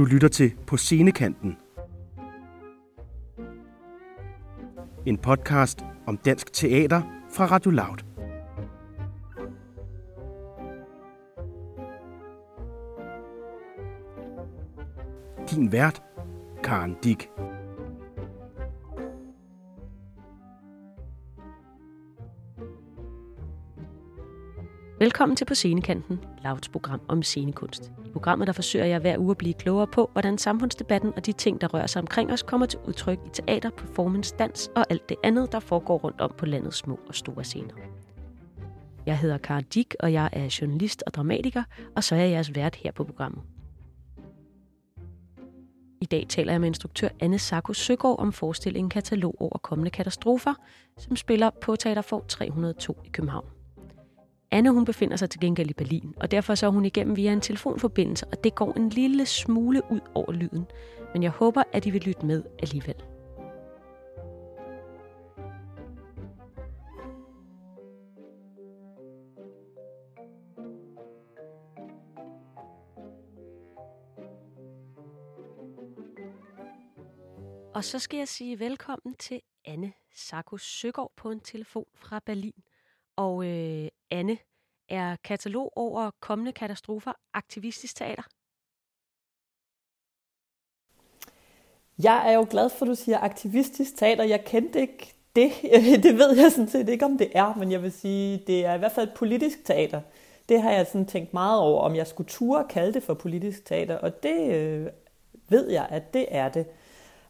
Du lytter til På Scenekanten. En podcast om dansk teater fra Radio Loud. Din vært, Karen Dick. Velkommen til På Scenekanten, Lauts program om scenekunst. I programmet der forsøger jeg hver uge at blive klogere på, hvordan samfundsdebatten og de ting, der rører sig omkring os, kommer til udtryk i teater, performance, dans og alt det andet, der foregår rundt om på landets små og store scener. Jeg hedder Karen Dick, og jeg er journalist og dramatiker, og så er jeg jeres vært her på programmet. I dag taler jeg med instruktør Anne Sarko Søgaard om forestillingen Katalog over kommende katastrofer, som spiller på Teaterfor 302 i København. Anne hun befinder sig til gengæld i Berlin, og derfor så er hun igennem via en telefonforbindelse, og det går en lille smule ud over lyden. Men jeg håber, at I vil lytte med alligevel. Og så skal jeg sige velkommen til Anne Sarko Søgaard på en telefon fra Berlin. Og øh, Anne, er katalog over kommende katastrofer aktivistisk teater? Jeg er jo glad for, at du siger aktivistisk teater. Jeg kendte ikke det. Det ved jeg sådan set ikke, om det er, men jeg vil sige, det er i hvert fald politisk teater. Det har jeg sådan tænkt meget over, om jeg skulle ture kalde det for politisk teater, og det øh, ved jeg, at det er det.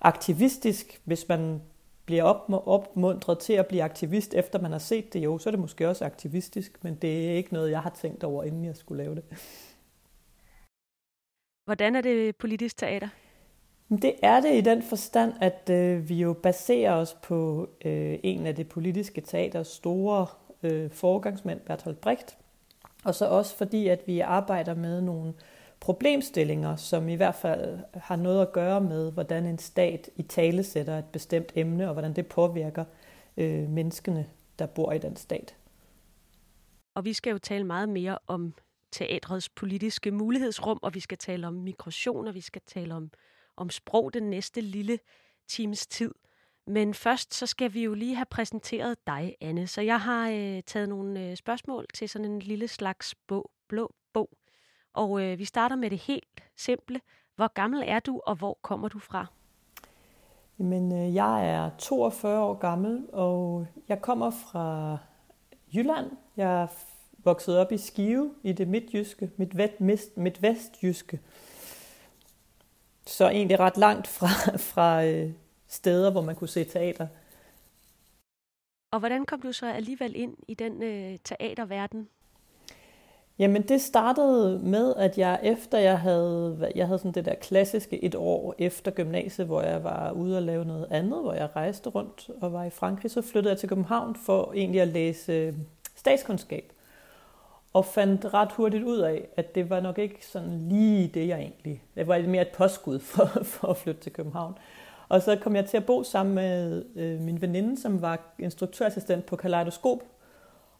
Aktivistisk, hvis man bliver opmuntret til at blive aktivist, efter man har set det, jo, så er det måske også aktivistisk, men det er ikke noget, jeg har tænkt over, inden jeg skulle lave det. Hvordan er det politisk teater? Det er det i den forstand, at øh, vi jo baserer os på øh, en af det politiske teaters store øh, foregangsmænd, Bertolt Brecht, og så også fordi, at vi arbejder med nogle problemstillinger, som i hvert fald har noget at gøre med, hvordan en stat i tale sætter et bestemt emne, og hvordan det påvirker øh, menneskene, der bor i den stat. Og vi skal jo tale meget mere om teatrets politiske mulighedsrum, og vi skal tale om migration, og vi skal tale om, om sprog den næste lille times tid. Men først så skal vi jo lige have præsenteret dig, Anne. Så jeg har øh, taget nogle øh, spørgsmål til sådan en lille slags bog, blå bog, og øh, vi starter med det helt simple. Hvor gammel er du, og hvor kommer du fra? Jamen, øh, jeg er 42 år gammel, og jeg kommer fra Jylland. Jeg er vokset op i Skive i det midtjyske, midt vestjyske. Så egentlig ret langt fra, fra øh, steder, hvor man kunne se teater. Og hvordan kom du så alligevel ind i den øh, teaterverden? Jamen det startede med, at jeg efter jeg havde, jeg havde sådan det der klassiske et år efter gymnasiet, hvor jeg var ude og lave noget andet, hvor jeg rejste rundt og var i Frankrig, så flyttede jeg til København for egentlig at læse øh, statskundskab. Og fandt ret hurtigt ud af, at det var nok ikke sådan lige det, jeg egentlig... Det var mere et påskud for, for at flytte til København. Og så kom jeg til at bo sammen med øh, min veninde, som var instruktørassistent på Kaleidoskop.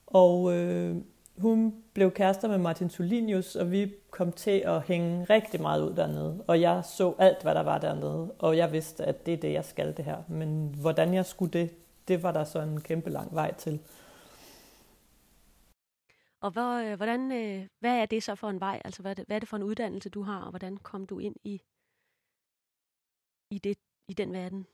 Og øh, hun blev kærester med Martin Solinius, og vi kom til at hænge rigtig meget ud dernede. Og jeg så alt, hvad der var dernede, og jeg vidste, at det er det, jeg skal det her. Men hvordan jeg skulle det, det var der så en kæmpe lang vej til. Og hvor, øh, hvordan, øh, hvad er det så for en vej? Altså, hvad er, det, hvad er det for en uddannelse, du har, og hvordan kom du ind i, i, det, i den verden?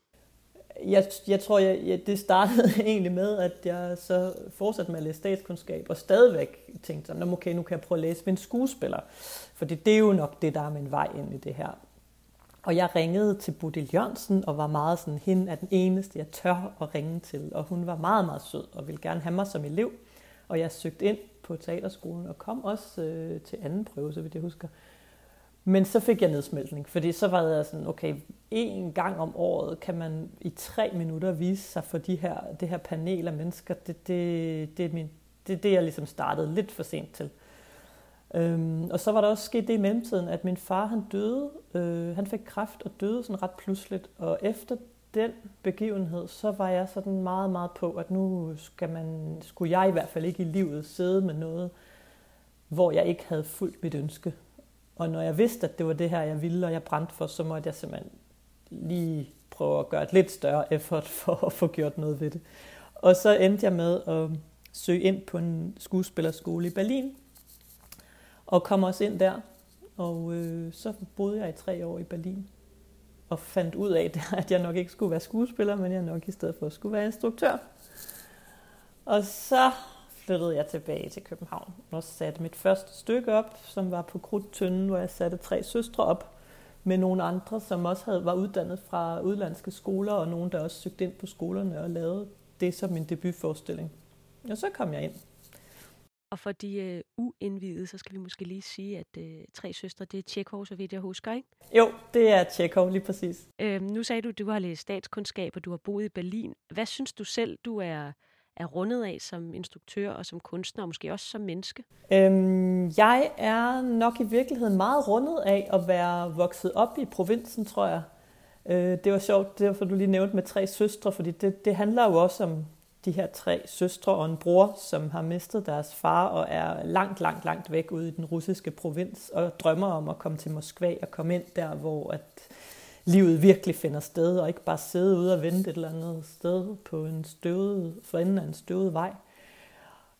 Jeg, jeg tror, jeg, jeg, det startede egentlig med, at jeg så fortsatte med at læse statskundskab, og stadigvæk tænkte sådan, okay, nu kan jeg prøve at læse med en skuespiller. For det, det er jo nok det, der er min vej ind i det her. Og jeg ringede til Bodil Jørgensen, og var meget sådan, hende er den eneste, jeg tør at ringe til. Og hun var meget, meget sød, og ville gerne have mig som elev. Og jeg søgte ind på teaterskolen, og kom også øh, til anden prøve, så vidt jeg husker. Men så fik jeg nedsmeltning, fordi så var jeg sådan, okay, en gang om året kan man i tre minutter vise sig for de her, det her panel af mennesker. Det, det, det, er min, det det, jeg ligesom startede lidt for sent til. Øhm, og så var der også sket det i mellemtiden, at min far han døde. Øh, han fik kræft og døde sådan ret pludseligt. Og efter den begivenhed, så var jeg sådan meget, meget på, at nu skal man, skulle jeg i hvert fald ikke i livet sidde med noget, hvor jeg ikke havde fuldt mit ønske og når jeg vidste, at det var det her, jeg ville, og jeg brændte for, så måtte jeg simpelthen lige prøve at gøre et lidt større effort for at få gjort noget ved det. Og så endte jeg med at søge ind på en skuespillerskole i Berlin, og kom også ind der. Og øh, så boede jeg i tre år i Berlin, og fandt ud af, at jeg nok ikke skulle være skuespiller, men jeg nok i stedet for skulle være instruktør. Og så flyttede jeg tilbage til København og satte mit første stykke op, som var på Krudtønden, hvor jeg satte tre søstre op med nogle andre, som også havde, var uddannet fra udlandske skoler, og nogen, der også søgte ind på skolerne og lavede det som min debutforestilling. Og så kom jeg ind. Og for de uh, uindvidede, så skal vi måske lige sige, at uh, Tre Søstre, det er Tjekov, så vidt jeg husker, ikke? Jo, det er Tjekov, lige præcis. Uh, nu sagde du, at du har læst statskundskab, og du har boet i Berlin. Hvad synes du selv, du er er rundet af som instruktør og som kunstner, og måske også som menneske? Øhm, jeg er nok i virkeligheden meget rundet af at være vokset op i provinsen, tror jeg. Øh, det var sjovt, derfor du lige nævnte med tre søstre, fordi det, det handler jo også om de her tre søstre og en bror, som har mistet deres far og er langt, langt, langt væk ude i den russiske provins og drømmer om at komme til Moskva og komme ind der, hvor at livet virkelig finder sted, og ikke bare sidde ude og vente et eller andet sted på en støvet, for enden af en støvet vej.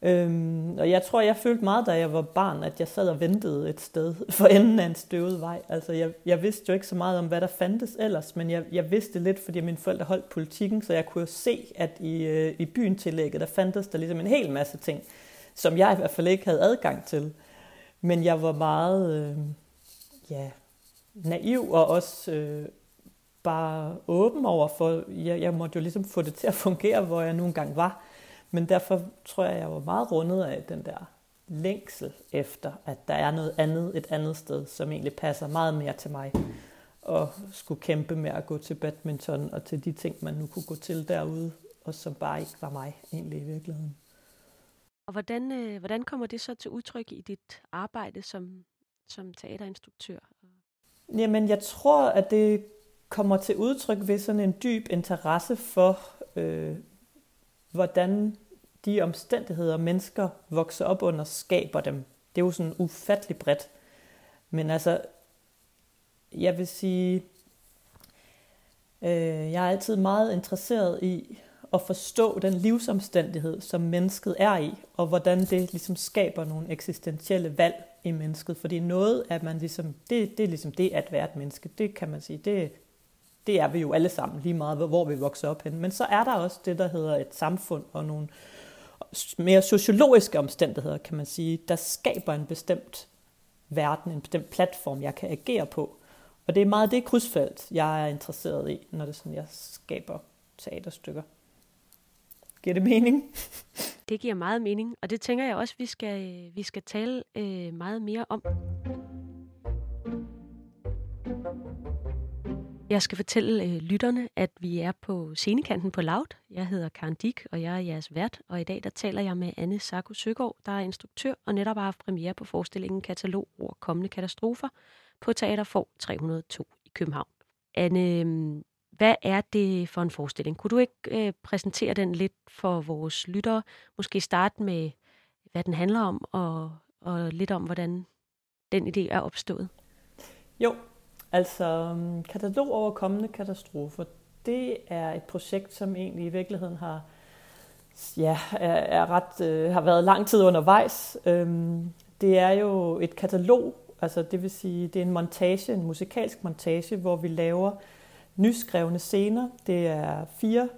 Øhm, og jeg tror, jeg følte meget, da jeg var barn, at jeg sad og ventede et sted for enden af en støvet vej. Altså, jeg, jeg vidste jo ikke så meget om, hvad der fandtes ellers, men jeg, jeg vidste lidt, fordi mine forældre holdt politikken, så jeg kunne jo se, at i, øh, i byen tillægget, der fandtes der ligesom en hel masse ting, som jeg i hvert fald ikke havde adgang til. Men jeg var meget, øh, ja, naiv og også øh, bare åben over for, jeg, jeg måtte jo ligesom få det til at fungere, hvor jeg nu engang var. Men derfor tror jeg, jeg var meget rundet af den der længsel efter, at der er noget andet, et andet sted, som egentlig passer meget mere til mig. Og skulle kæmpe med at gå til badminton og til de ting, man nu kunne gå til derude, og som bare ikke var mig egentlig i virkeligheden. Og hvordan, øh, hvordan kommer det så til udtryk i dit arbejde som, som teaterinstruktør? Jamen, jeg tror, at det kommer til udtryk ved sådan en dyb interesse for, øh, hvordan de omstændigheder, mennesker vokser op under, skaber dem. Det er jo sådan ufattelig bredt. Men altså, jeg vil sige, øh, jeg er altid meget interesseret i at forstå den livsomstændighed, som mennesket er i, og hvordan det ligesom skaber nogle eksistentielle valg i mennesket. Fordi noget at man ligesom, det, det er ligesom det at være et menneske. Det kan man sige, det, det er vi jo alle sammen, lige meget hvor vi vokser op hen. Men så er der også det, der hedder et samfund og nogle mere sociologiske omstændigheder, kan man sige, der skaber en bestemt verden, en bestemt platform, jeg kan agere på. Og det er meget det krydsfelt, jeg er interesseret i, når det er sådan, jeg skaber teaterstykker. Giver det mening? Det giver meget mening, og det tænker jeg også, vi skal, øh, vi skal tale øh, meget mere om. Jeg skal fortælle øh, lytterne, at vi er på scenekanten på Loud. Jeg hedder Karen Dick, og jeg er jeres vært. Og i dag der taler jeg med Anne Sarko Søgaard, der er instruktør og netop har haft premiere på forestillingen Katalog over kommende katastrofer på Teater for 302 i København. Anne, øhm, hvad er det for en forestilling? Kunne du ikke øh, præsentere den lidt for vores lyttere? Måske starte med, hvad den handler om, og, og lidt om, hvordan den idé er opstået. Jo, Altså, øhm, katalog over kommende katastrofer, det er et projekt, som egentlig i virkeligheden har, ja, er, er ret, øh, har været lang tid undervejs. Øhm, det er jo et katalog, altså det vil sige, det er en montage, en musikalsk montage, hvor vi laver nyskrevne scener. Det er fire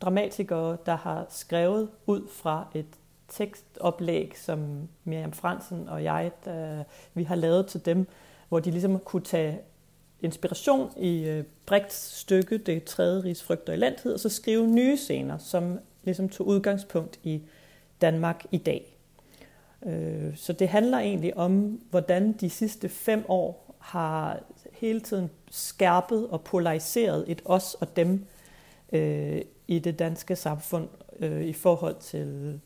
dramatikere, der har skrevet ud fra et tekstoplæg, som Miriam Fransen og jeg, der, vi har lavet til dem, hvor de ligesom kunne tage inspiration i øh, Brechts stykke, Det tredje rigs frygt og elendighed, og så skrive nye scener, som ligesom tog udgangspunkt i Danmark i dag. Øh, så det handler egentlig om, hvordan de sidste fem år har hele tiden skærpet og polariseret et os og dem øh, i det danske samfund øh, i forhold til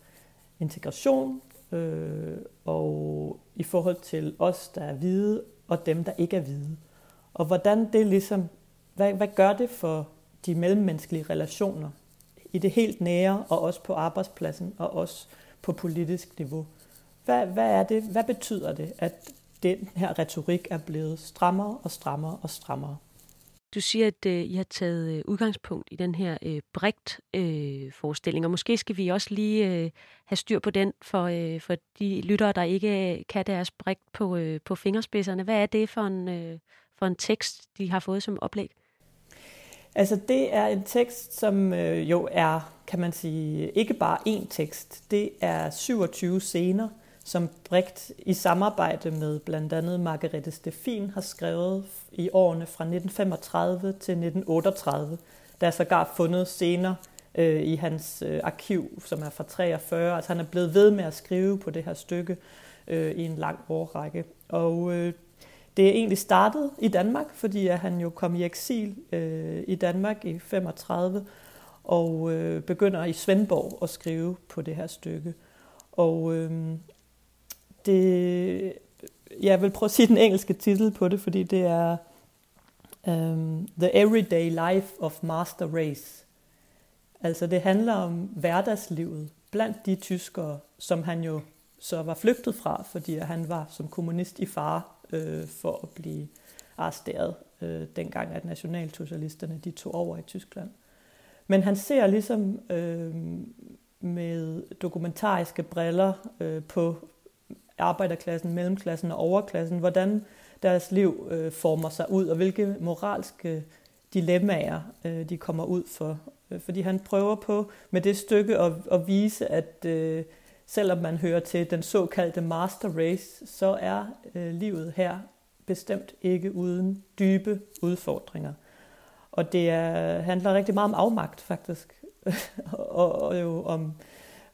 integration øh, og i forhold til os, der er hvide, og dem, der ikke er hvide. Og hvordan det ligesom, hvad, hvad gør det for de mellemmenneskelige relationer i det helt nære, og også på arbejdspladsen, og også på politisk niveau? Hvad, hvad er det? Hvad betyder det, at den her retorik er blevet strammere og strammere og strammere. Du siger, at øh, I har taget øh, udgangspunkt i den her øh, Brecht-forestilling, øh, og måske skal vi også lige øh, have styr på den for, øh, for de lyttere, der ikke øh, kan deres Brecht på, øh, på fingerspidserne. Hvad er det for en, øh, for en tekst, de har fået som oplæg? Altså det er en tekst, som øh, jo er, kan man sige, ikke bare én tekst. Det er 27 scener, som Brecht i samarbejde med blandt andet Margarete Steffin har skrevet i årene fra 1935 til 1938. Der er sågar fundet scener øh, i hans øh, arkiv, som er fra 43. Altså han er blevet ved med at skrive på det her stykke øh, i en lang årrække. Og øh, det er egentlig startet i Danmark, fordi at han jo kom i eksil øh, i Danmark i 35 og øh, begynder i Svendborg at skrive på det her stykke. Og øh, det, jeg vil prøve at sige den engelske titel på det, fordi det er um, The Everyday Life of Master Race. Altså det handler om hverdagslivet blandt de tyskere, som han jo så var flygtet fra, fordi han var som kommunist i fare øh, for at blive arresteret øh, dengang, at nationalsocialisterne de tog over i Tyskland. Men han ser ligesom øh, med dokumentariske briller øh, på arbejderklassen, mellemklassen og overklassen, hvordan deres liv øh, former sig ud, og hvilke moralske øh, dilemmaer øh, de kommer ud for. Øh, fordi han prøver på med det stykke at, at vise, at øh, selvom man hører til den såkaldte master race, så er øh, livet her bestemt ikke uden dybe udfordringer. Og det er, handler rigtig meget om afmagt, faktisk. og, og jo om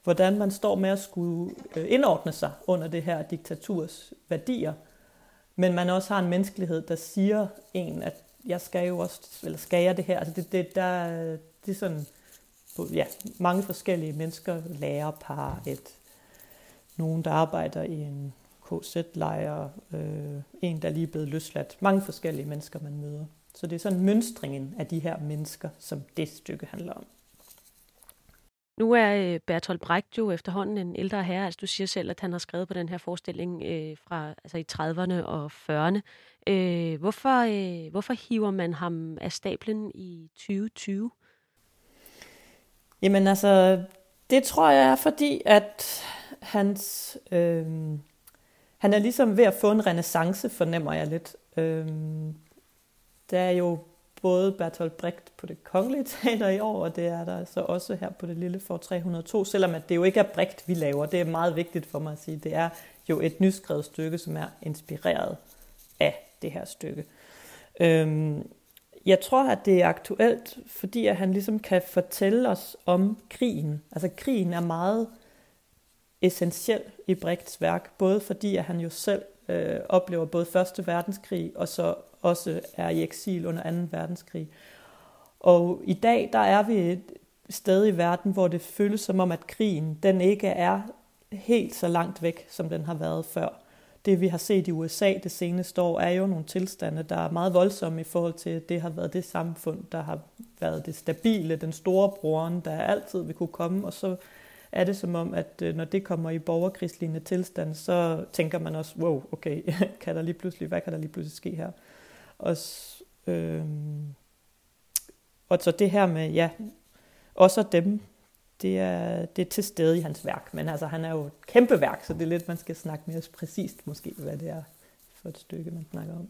hvordan man står med at skulle øh, indordne sig under det her diktaturs værdier. Men man også har en menneskelighed, der siger en, at jeg skal jo også, eller skal jeg det her? Altså det, det, der, det er sådan, ja, mange forskellige mennesker, lærerpar, et, nogen, der arbejder i en KZ-lejr, øh, en, der er lige blevet løsladt. Mange forskellige mennesker, man møder. Så det er sådan mønstringen af de her mennesker, som det stykke handler om. Nu er øh, Bertolt Brecht jo efterhånden en ældre herre. Altså, du siger selv, at han har skrevet på den her forestilling øh, fra altså i 30'erne og 40'erne. Øh, hvorfor, øh, hvorfor hiver man ham af stablen i 2020? Jamen altså, det tror jeg er fordi, at hans, øh, han er ligesom ved at få en renaissance, fornemmer jeg lidt. Øh, der er jo både Bertolt Brecht på det kongelige teater i år, og det er der så også her på det lille for 302, selvom at det jo ikke er Brecht, vi laver. Det er meget vigtigt for mig at sige. Det er jo et nyskrevet stykke, som er inspireret af det her stykke. Øhm, jeg tror, at det er aktuelt, fordi at han ligesom kan fortælle os om krigen. Altså krigen er meget essentiel i Brechts værk, både fordi at han jo selv øh, oplever både Første Verdenskrig og så også er i eksil under 2. verdenskrig. Og i dag, der er vi et sted i verden, hvor det føles som om, at krigen, den ikke er helt så langt væk, som den har været før. Det vi har set i USA det seneste år, er jo nogle tilstande, der er meget voldsomme i forhold til, at det har været det samfund, der har været det stabile, den store broren, der altid vil kunne komme, og så er det som om, at øh, når det kommer i borgerkrigslignende tilstand, så tænker man også, wow, okay, kan der lige pludselig, hvad kan der lige pludselig ske her? Og, øh, og så det her med, ja, også dem, det er, det er til stede i hans værk. Men altså, han er jo et kæmpe værk, så det er lidt, man skal snakke mere præcist måske, hvad det er for et stykke, man snakker om.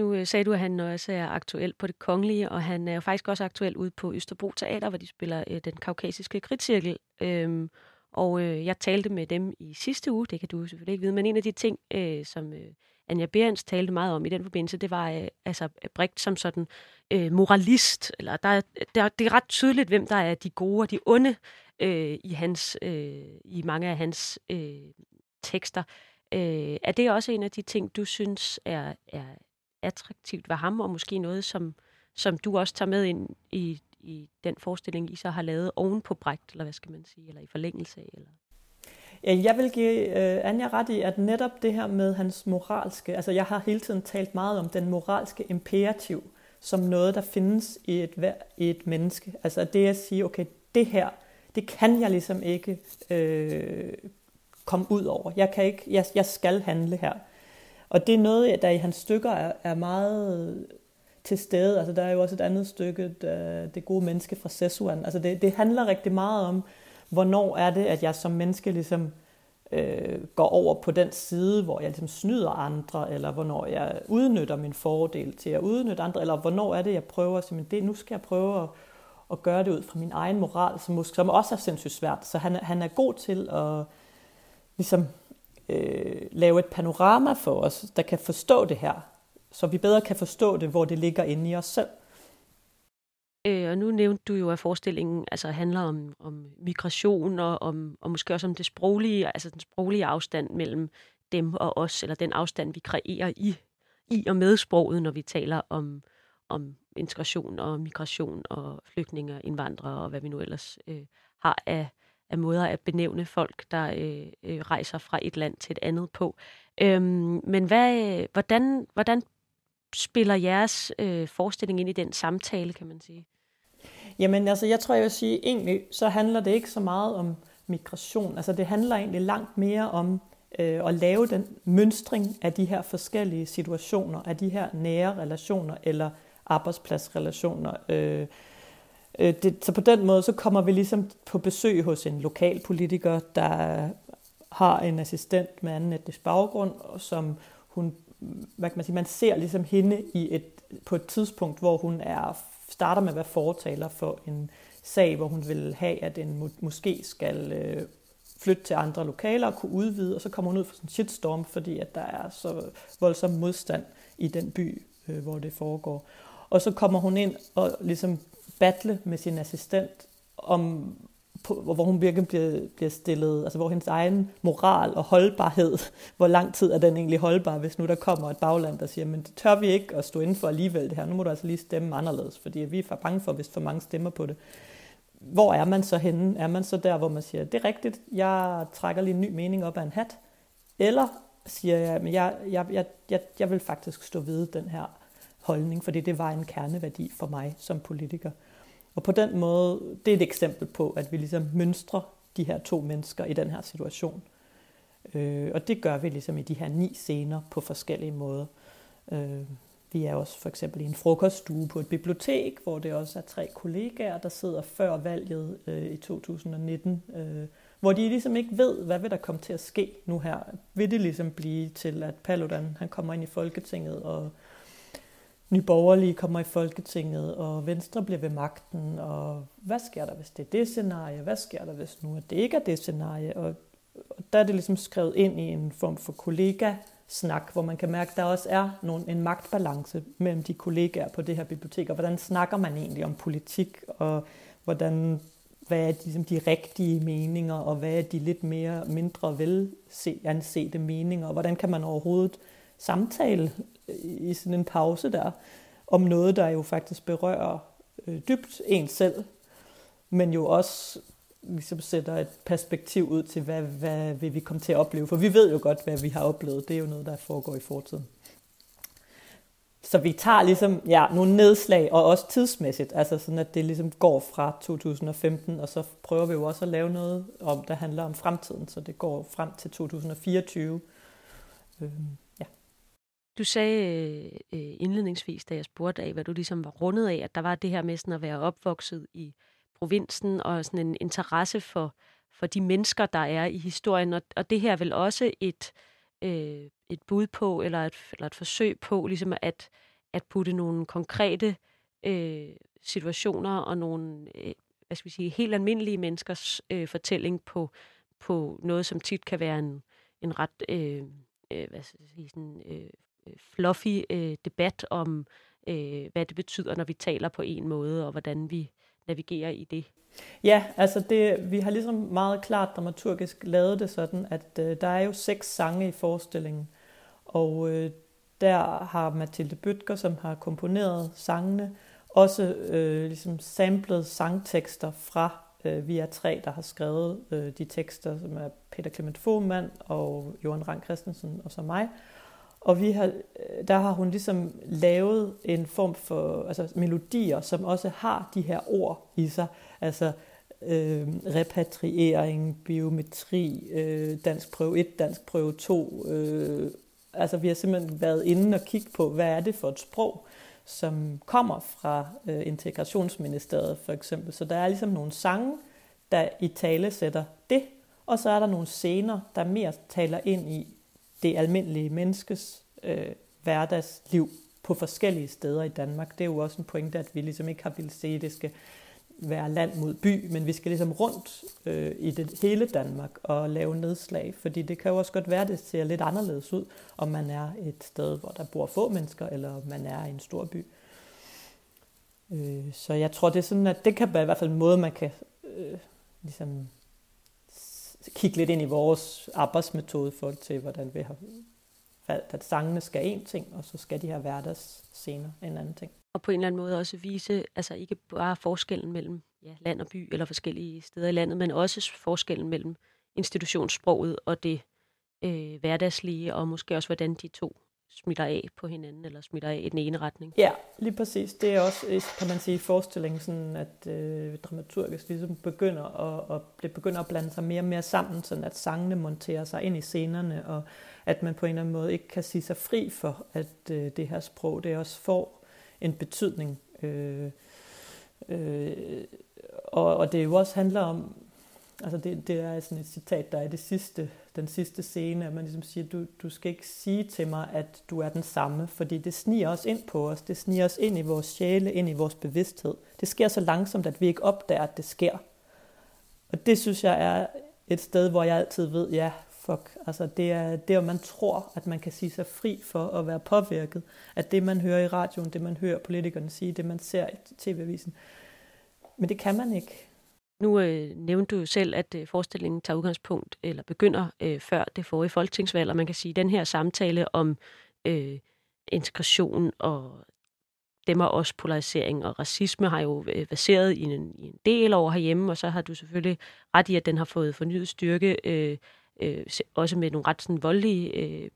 Nu øh, sagde du, at han også er aktuel på det kongelige, og han er jo faktisk også aktuel ude på Østerbro Teater, hvor de spiller øh, den kaukasiske kritcirkel. Øhm, og øh, jeg talte med dem i sidste uge, det kan du selvfølgelig ikke vide, men en af de ting, øh, som øh, Anja Berens talte meget om i den forbindelse, det var øh, altså Brecht som sådan øh, moralist. Eller der, der, det er ret tydeligt, hvem der er de gode og de onde øh, i, hans, øh, i mange af hans øh, tekster. Øh, er det også en af de ting, du synes er, er attraktivt ved ham, og måske noget, som, som du også tager med ind i, i den forestilling, I så har lavet oven på Brecht, eller hvad skal man sige, eller i forlængelse af? Eller? Jeg vil give øh, Anja ret i, at netop det her med hans moralske, altså jeg har hele tiden talt meget om den moralske imperativ, som noget, der findes i et, i et menneske. Altså det at sige, okay, det her, det kan jeg ligesom ikke øh, komme ud over. Jeg, kan ikke, jeg, jeg skal handle her. Og det er noget, der i hans stykker er, er meget til stede. Altså, der er jo også et andet stykke, der, Det gode menneske fra Sessuan. Altså, det, det handler rigtig meget om, hvornår er det, at jeg som menneske ligesom øh, går over på den side, hvor jeg ligesom snyder andre, eller hvornår jeg udnytter min fordel til at udnytte andre, eller hvornår er det, jeg prøver at sige, det, nu skal jeg prøve at, at gøre det ud fra min egen moral, som, som også er sindssygt svært. Så han, han er god til at ligesom, øh, lave et panorama for os, der kan forstå det her, så vi bedre kan forstå det, hvor det ligger inde i os selv. Øh, og nu nævnte du jo, at forestillingen altså, handler om, om migration og, om, og måske også om det sproglige, altså den sproglige afstand mellem dem og os, eller den afstand, vi kreerer i, i og med sproget, når vi taler om, om integration og migration og flygtninge og indvandrere og hvad vi nu ellers øh, har af, af måder at benævne folk, der øh, øh, rejser fra et land til et andet på. Øhm, men hvad, øh, hvordan, hvordan spiller jeres øh, forestilling ind i den samtale, kan man sige? Jamen altså, jeg tror, jeg vil sige, egentlig så handler det ikke så meget om migration. Altså det handler egentlig langt mere om øh, at lave den mønstring af de her forskellige situationer, af de her nære relationer eller arbejdspladsrelationer. Øh, øh, det, så på den måde, så kommer vi ligesom på besøg hos en lokal politiker, der har en assistent med anden etnisk baggrund, og som hun, hvad kan man sige, man ser ligesom hende i et, på et tidspunkt, hvor hun er starter med at være fortaler for en sag, hvor hun vil have, at en måske skal øh, flytte til andre lokaler og kunne udvide, og så kommer hun ud for sådan en shitstorm, fordi at der er så voldsom modstand i den by, øh, hvor det foregår. Og så kommer hun ind og ligesom battle med sin assistent om, på, hvor hun virkelig bliver, bliver stillet, altså hvor hendes egen moral og holdbarhed, hvor lang tid er den egentlig holdbar, hvis nu der kommer et bagland, der siger, men det tør vi ikke at stå inden for alligevel det her, nu må du altså lige stemme anderledes, fordi vi er for bange for, hvis for mange stemmer på det. Hvor er man så henne? Er man så der, hvor man siger, det er rigtigt, jeg trækker lige en ny mening op af en hat, eller siger jeg, men jeg, jeg, jeg, jeg, jeg vil faktisk stå ved den her holdning, fordi det var en kerneværdi for mig som politiker. Og på den måde, det er et eksempel på, at vi ligesom mønstrer de her to mennesker i den her situation. Øh, og det gør vi ligesom i de her ni scener på forskellige måder. Øh, vi er også for eksempel i en frokoststue på et bibliotek, hvor det også er tre kollegaer, der sidder før valget øh, i 2019, øh, hvor de ligesom ikke ved, hvad vil der komme til at ske nu her. Vil det ligesom blive til, at Paludan han kommer ind i Folketinget og nyborgerlige kommer i Folketinget, og Venstre bliver ved magten, og hvad sker der, hvis det er det scenarie? Hvad sker der, hvis nu at det ikke er det scenarie? Og, og der er det ligesom skrevet ind i en form for kollega-snak, hvor man kan mærke, at der også er nogle, en magtbalance mellem de kollegaer på det her bibliotek, og hvordan snakker man egentlig om politik, og hvordan, hvad er ligesom de rigtige meninger, og hvad er de lidt mere mindre vel ansete meninger, og hvordan kan man overhovedet samtale i sådan en pause der, om noget, der jo faktisk berører øh, dybt en selv, men jo også ligesom sætter et perspektiv ud til, hvad, hvad vil vi komme til at opleve. For vi ved jo godt, hvad vi har oplevet. Det er jo noget, der foregår i fortiden. Så vi tager ligesom ja, nogle nedslag, og også tidsmæssigt, altså sådan, at det ligesom går fra 2015, og så prøver vi jo også at lave noget, om der handler om fremtiden, så det går frem til 2024. Øhm, du sagde øh, øh, indledningsvis, da jeg spurgte af, hvad du ligesom var rundet af, at der var det her med sådan at være opvokset i provinsen og sådan en interesse for, for de mennesker, der er i historien. Og, og det her er vel også et, øh, et bud på, eller et, eller et forsøg på, ligesom at, at putte nogle konkrete øh, situationer og nogle, øh, hvad skal vi sige, helt almindelige menneskers øh, fortælling på, på noget, som tit kan være en, en ret øh, øh, hvad skal jeg sige, sådan, øh, fluffy øh, debat om, øh, hvad det betyder, når vi taler på en måde, og hvordan vi navigerer i det. Ja, altså det, vi har ligesom meget klart dramaturgisk lavet det sådan, at øh, der er jo seks sange i forestillingen, og øh, der har Mathilde Bøtger, som har komponeret sangene, også øh, ligesom samlet sangtekster fra øh, vi er tre, der har skrevet øh, de tekster, som er Peter Clement Fohmann og Johan Rang Christensen og så mig. Og vi har, der har hun ligesom lavet en form for altså melodier, som også har de her ord i sig. Altså øh, repatriering, biometri, øh, dansk prøve 1, dansk prøve 2, øh, altså vi har simpelthen været inde og kigge på, hvad er det for et sprog, som kommer fra øh, integrationsministeriet for eksempel. Så der er ligesom nogle sange, der i tale sætter det, og så er der nogle scener, der mere taler ind i det almindelige menneskes øh, hverdagsliv på forskellige steder i Danmark. Det er jo også en pointe, at vi ligesom ikke har ville se, at det skal være land mod by, men vi skal ligesom rundt øh, i det hele Danmark og lave nedslag, fordi det kan jo også godt være, at det ser lidt anderledes ud, om man er et sted, hvor der bor få mennesker, eller om man er i en stor by. Øh, så jeg tror, det er sådan, at det kan være i hvert fald en måde, man kan øh, ligesom kigge lidt ind i vores arbejdsmetode for til, hvordan vi har valgt, at sangene skal en ting, og så skal de her hverdagsscener en anden ting. Og på en eller anden måde også vise, altså ikke bare forskellen mellem ja, land og by eller forskellige steder i landet, men også forskellen mellem institutionssproget og det øh, hverdagslige, og måske også hvordan de to smitter af på hinanden, eller smitter af i den ene retning. Ja, lige præcis. Det er også, kan man sige, forestillingen, sådan at øh, dramaturgisk ligesom begynder at, at, det begynder at blande sig mere og mere sammen, sådan at sangene monterer sig ind i scenerne, og at man på en eller anden måde ikke kan sige sig fri for, at øh, det her sprog, det også får en betydning. Øh, øh, og, og det jo også handler om, altså det, det er sådan et citat, der er det sidste, den sidste scene, at man ligesom siger, du, du skal ikke sige til mig, at du er den samme, fordi det sniger os ind på os, det sniger os ind i vores sjæle, ind i vores bevidsthed. Det sker så langsomt, at vi ikke opdager, at det sker. Og det synes jeg er et sted, hvor jeg altid ved, ja, fuck. Altså det er der, man tror, at man kan sige sig fri for at være påvirket. At det, man hører i radioen, det man hører politikerne sige, det man ser i tv-avisen. Men det kan man ikke. Nu øh, nævnte du selv, at øh, forestillingen tager udgangspunkt, eller begynder øh, før det forrige folketingsvalg, og man kan sige, at den her samtale om øh, integration og dem og også polarisering og racisme har jo øh, baseret i en, i en del over herhjemme, og så har du selvfølgelig ret i, at den har fået fornyet styrke øh, øh, også med nogle ret sådan, voldelige øh,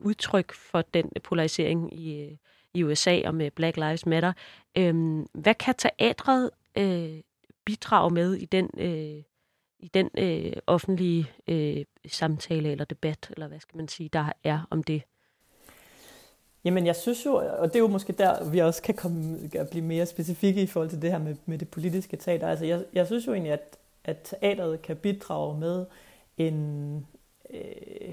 udtryk for den polarisering i, øh, i USA og med Black Lives Matter. Øh, hvad kan teatret øh, bidrage med i den, øh, i den øh, offentlige øh, samtale eller debat, eller hvad skal man sige, der er om det? Jamen jeg synes jo, og det er jo måske der, vi også kan komme, at blive mere specifikke i forhold til det her med, med det politiske teater. Altså jeg, jeg synes jo egentlig, at, at teateret kan bidrage med en, øh,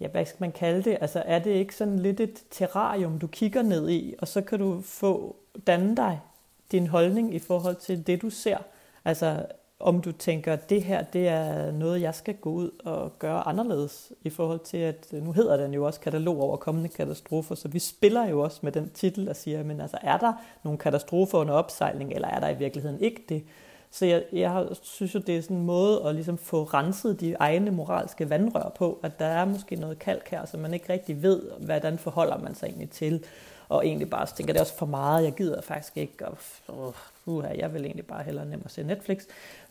ja, hvad skal man kalde det? Altså er det ikke sådan lidt et terrarium, du kigger ned i, og så kan du få danne dig din holdning i forhold til det, du ser. Altså om du tænker, at det her det er noget, jeg skal gå ud og gøre anderledes i forhold til, at øh, nu hedder den jo også katalog over kommende katastrofer, så vi spiller jo også med den titel og siger, men altså er der nogle katastrofer under opsejling, eller er der i virkeligheden ikke det? Så jeg, jeg synes jo, det er sådan en måde at ligesom få renset de egne moralske vandrør på, at der er måske noget kalk her, som man ikke rigtig ved, hvordan forholder man sig egentlig til. Og egentlig bare tænker, det er også for meget, jeg gider faktisk ikke, og uh, jeg vil egentlig bare hellere nemmere se Netflix.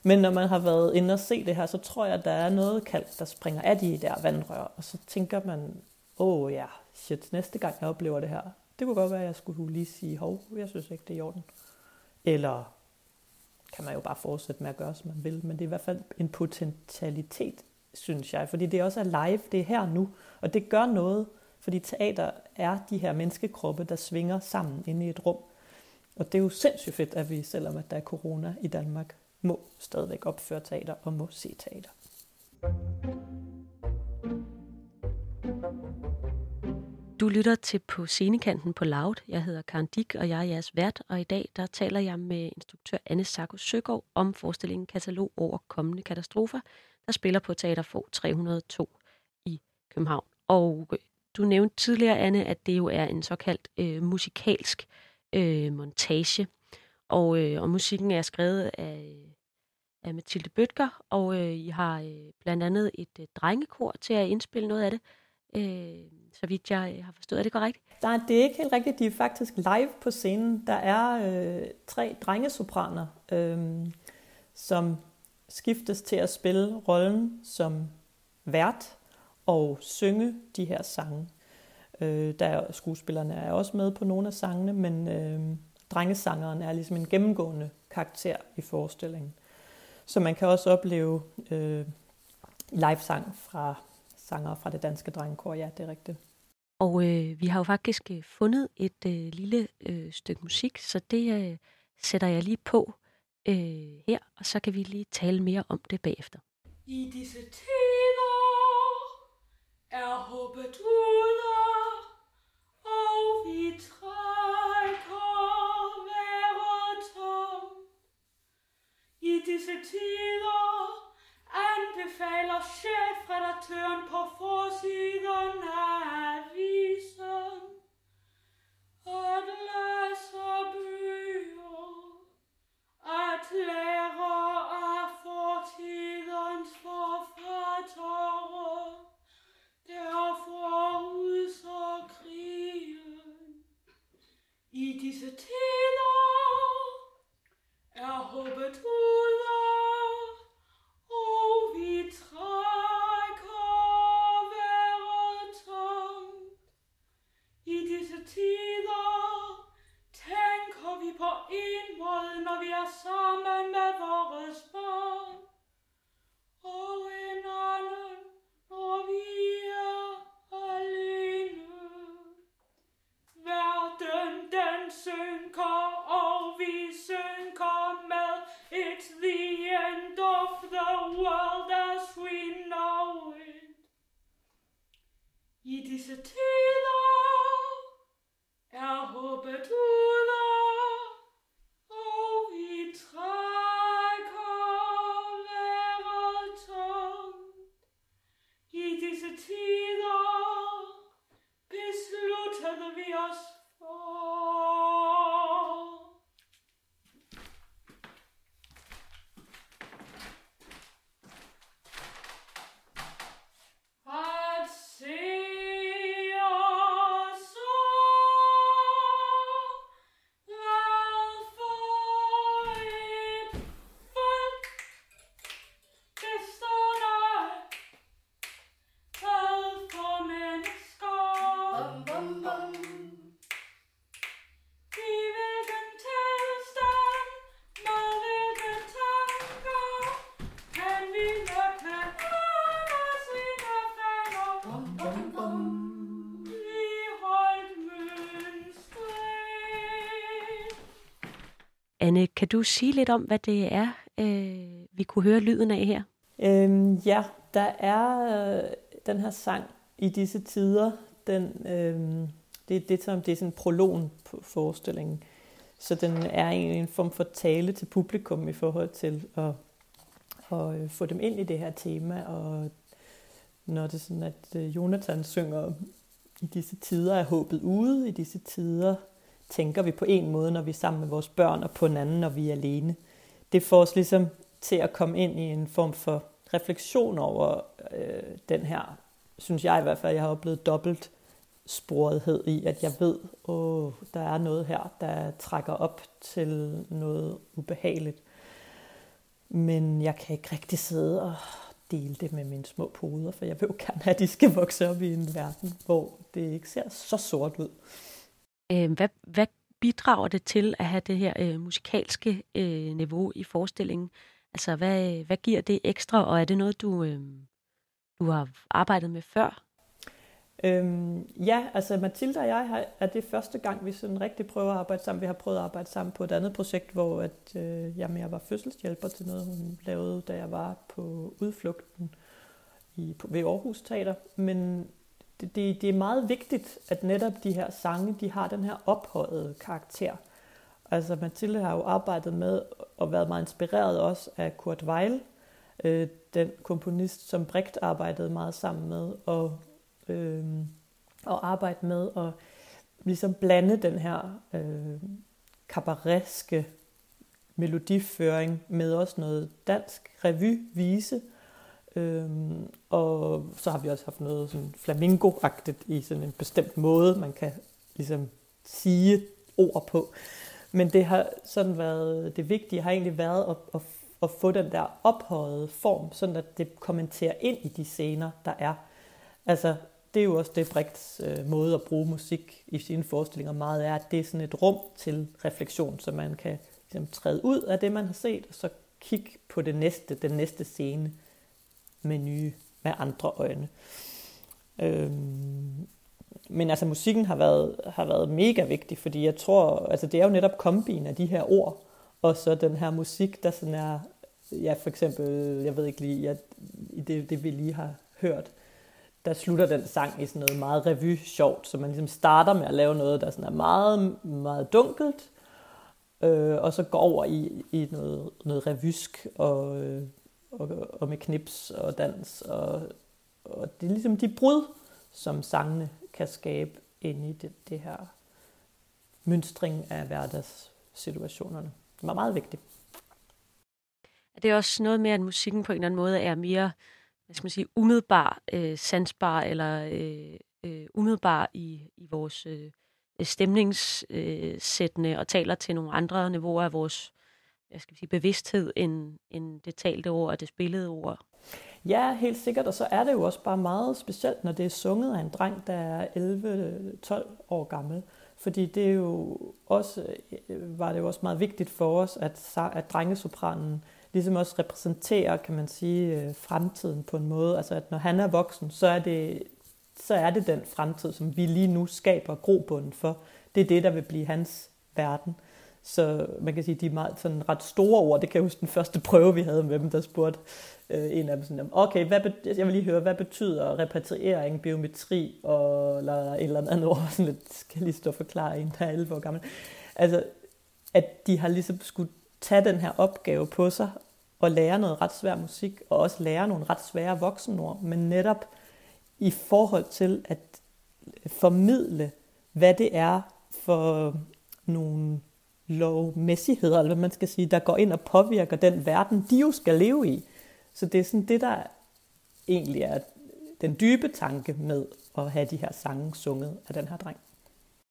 Men når man har været inde og se det her, så tror jeg, at der er noget kalk, der springer af de der vandrør, og så tænker man, åh oh, ja, shit, næste gang jeg oplever det her, det kunne godt være, at jeg skulle lige sige, hov, jeg synes ikke, det er i orden. Eller kan man jo bare fortsætte med at gøre, som man vil. Men det er i hvert fald en potentialitet, synes jeg. Fordi det også er live, det er her nu. Og det gør noget, fordi teater er de her menneskekroppe, der svinger sammen inde i et rum. Og det er jo sindssygt fedt, at vi, selvom at der er corona i Danmark, må stadigvæk opføre teater og må se teater. Du lytter til på scenekanten på Loud. Jeg hedder Karen Dick, og jeg er jeres vært, og i dag der taler jeg med instruktør Anne Sako Søgaard om forestillingen Katalog over kommende katastrofer, der spiller på Teater Få 302 i København. Og du nævnte tidligere, Anne, at det jo er en såkaldt øh, musikalsk øh, montage, og, øh, og musikken er skrevet af, af Mathilde Bøtger, og øh, I har øh, blandt andet et øh, drengekor til at indspille noget af det. Øh, så vidt jeg øh, har forstået. Er det korrekt? Nej, det er ikke helt rigtigt. De er faktisk live på scenen. Der er øh, tre drengesopraner, øh, som skiftes til at spille rollen som vært og synge de her sange. Øh, der er, skuespillerne er også med på nogle af sangene, men øh, drengesangeren er ligesom en gennemgående karakter i forestillingen. Så man kan også opleve øh, live-sang fra sanger fra det danske drengekor. Ja, det er rigtigt. Og øh, vi har jo faktisk øh, fundet et øh, lille øh, stykke musik, så det øh, sætter jeg lige på øh, her, og så kan vi lige tale mere om det bagefter. I disse tider er håbet auf og vi trækker vejret tom. I disse tider anbefaler chefredaktøren på forsiden af avisen at læse bøger, at disse tider er håbet ude, og vi trækker vejret tomt. I disse tider tænker vi på en måde, når vi er sammen I disse Anne, kan du sige lidt om, hvad det er, øh, vi kunne høre lyden af her? Øhm, ja, der er øh, den her sang i disse tider. Den, øh, det, det, som, det er sådan en prologen på forestillingen. Så den er egentlig en form for tale til publikum i forhold til at, at øh, få dem ind i det her tema. Og når det er sådan, at øh, Jonathan synger, i disse tider er håbet ude, i disse tider tænker vi på en måde, når vi er sammen med vores børn, og på en anden, når vi er alene. Det får os ligesom til at komme ind i en form for refleksion over øh, den her, synes jeg i hvert fald, jeg har oplevet dobbelt sporethed i, at jeg ved, åh, der er noget her, der trækker op til noget ubehageligt. Men jeg kan ikke rigtig sidde og dele det med mine små poder, for jeg vil jo gerne have, at de skal vokse op i en verden, hvor det ikke ser så sort ud. Øh, hvad, hvad bidrager det til at have det her øh, musikalske øh, niveau i forestillingen? Altså, hvad, hvad giver det ekstra, og er det noget, du, øh, du har arbejdet med før? Øhm, ja, altså Mathilde og jeg har, er det første gang, vi sådan rigtig prøver at arbejde sammen. Vi har prøvet at arbejde sammen på et andet projekt, hvor at, øh, jeg mere var fødselshjælper til noget, hun lavede, da jeg var på udflugten i, på, ved Aarhus Teater. Men det, det, det er meget vigtigt, at netop de her sange, de har den her ophøjede karakter. Altså Mathilde har jo arbejdet med og været meget inspireret også af Kurt Weill, øh, den komponist, som Brecht arbejdede meget sammen med, og, øh, og arbejde med at ligesom blande den her øh, kabaretske melodiføring med også noget dansk revyvise. Øhm, og så har vi også haft noget sådan flamingo-agtigt i sådan en bestemt måde, man kan ligesom sige ord på. Men det har sådan været, det vigtige har egentlig været at, at, at få den der ophøjede form, sådan at det kommenterer ind i de scener, der er. Altså, det er jo også det Brechts øh, måde at bruge musik i sine forestillinger meget er, at det er sådan et rum til refleksion, så man kan ligesom, træde ud af det, man har set, og så kigge på det næste, den næste scene med nye, med andre øjne. Øhm, men altså musikken har været, har været mega vigtig, fordi jeg tror, altså det er jo netop kombinen af de her ord, og så den her musik, der sådan er, ja for eksempel, jeg ved ikke lige, jeg, i det, det vi lige har hørt, der slutter den sang i sådan noget meget revy-sjovt, så man ligesom starter med at lave noget, der sådan er meget, meget dunkelt, øh, og så går over i, i noget, noget revysk og, øh, og, og med knips og dans, og, og det er ligesom de brud, som sangene kan skabe ind i det, det her mønstring af hverdagssituationerne. Det var meget vigtigt. Det er også noget med, at musikken på en eller anden måde er mere hvad skal man sige, umiddelbar, øh, sansbar eller øh, øh, umiddelbar i, i vores øh, stemningssættende øh, og taler til nogle andre niveauer af vores hvad skal vi sige, bevidsthed end, end det talte ord og det spillede ord. Ja, helt sikkert, og så er det jo også bare meget specielt, når det er sunget af en dreng, der er 11-12 år gammel. Fordi det er jo også, øh, var det jo også meget vigtigt for os, at, at drengesopranen ligesom også repræsenterer, kan man sige, øh, fremtiden på en måde. Altså at når han er voksen, så er det, så er det den fremtid, som vi lige nu skaber grobunden for. Det er det, der vil blive hans verden. Så man kan sige, de er meget sådan ret store ord. Det kan jeg huske den første prøve, vi havde med dem, der spurgte øh, en af dem sådan, okay, hvad jeg vil lige høre, hvad betyder repatriering, biometri og eller et eller andet ord, sådan lidt, skal jeg lige stå og forklare en, der er 11 år gammel. Altså, at de har ligesom skulle tage den her opgave på sig og lære noget ret svær musik, og også lære nogle ret svære voksenord, men netop i forhold til at formidle, hvad det er for nogle lovmæssigheder, eller hvad man skal sige, der går ind og påvirker den verden, de jo skal leve i. Så det er sådan det, der egentlig er den dybe tanke med at have de her sange sunget af den her dreng.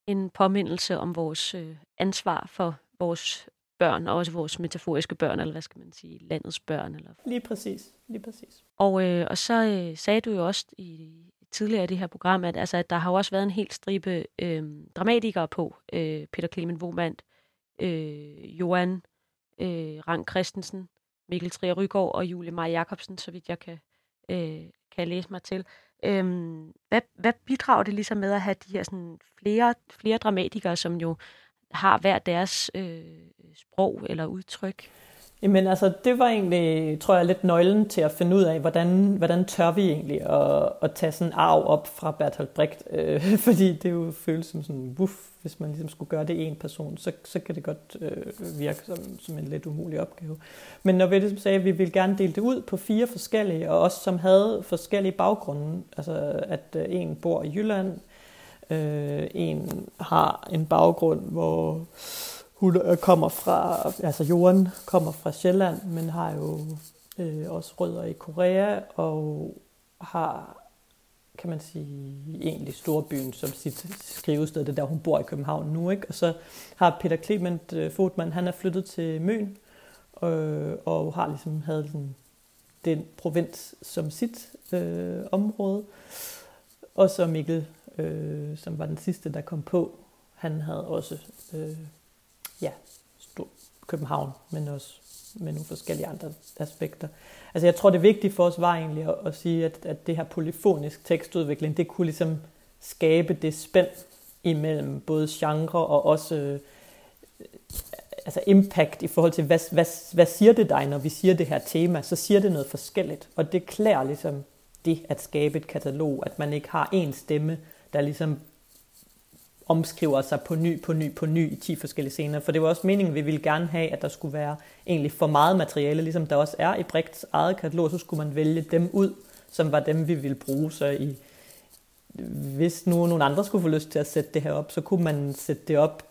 En påmindelse om vores øh, ansvar for vores børn, og også vores metaforiske børn, eller hvad skal man sige, landets børn. Eller... Lige præcis, lige præcis. Og, øh, og så øh, sagde du jo også i tidligere i det her program, at, altså, at der har jo også været en helt stribe øh, dramatikere på. Øh, Peter Clement Womand, øh, Johan øh, Rang Christensen, Mikkel Trier Rygaard og Julie Maj Jacobsen, så vidt jeg kan, øh, kan læse mig til. Øhm, hvad, hvad bidrager det ligesom med at have de her sådan, flere, flere dramatikere, som jo har hver deres øh, sprog eller udtryk? Jamen altså, det var egentlig, tror jeg, lidt nøglen til at finde ud af, hvordan, hvordan tør vi egentlig at, at tage sådan en arv op fra Bertolt Brecht. Øh, fordi det jo føles som sådan, wuff, hvis man ligesom skulle gøre det en person, så, så kan det godt øh, virke som, som en lidt umulig opgave. Men når vi ligesom sagde, at vi ville gerne dele det ud på fire forskellige, og også som havde forskellige baggrunde, altså at øh, en bor i Jylland, øh, en har en baggrund, hvor hun øh, kommer fra, altså jorden kommer fra Sjælland, men har jo øh, også rødder i Korea, og har, kan man sige, egentlig storbyen som sit skrivested, det der hun bor i København nu, ikke? Og så har Peter Clement øh, Fodman, han er flyttet til Møn, øh, og har ligesom havde den, den provins som sit øh, område. Og så Mikkel, øh, som var den sidste, der kom på, han havde også øh, ja, stor København, men også med nogle forskellige andre aspekter. Altså jeg tror, det vigtige for os var egentlig at, at sige, at, at det her polyfonisk tekstudvikling, det kunne ligesom skabe det spænd imellem både genre og også øh, altså impact i forhold til, hvad, hvad, hvad siger det dig, når vi siger det her tema, så siger det noget forskelligt. Og det klæder ligesom det at skabe et katalog, at man ikke har én stemme, der ligesom omskriver sig på ny, på ny, på ny i 10 forskellige scener. For det var også meningen, vi ville gerne have, at der skulle være egentlig for meget materiale, ligesom der også er i Brechts eget katalog, så skulle man vælge dem ud, som var dem, vi ville bruge. Så i, hvis nu nogen andre skulle få lyst til at sætte det her op, så kunne man sætte det op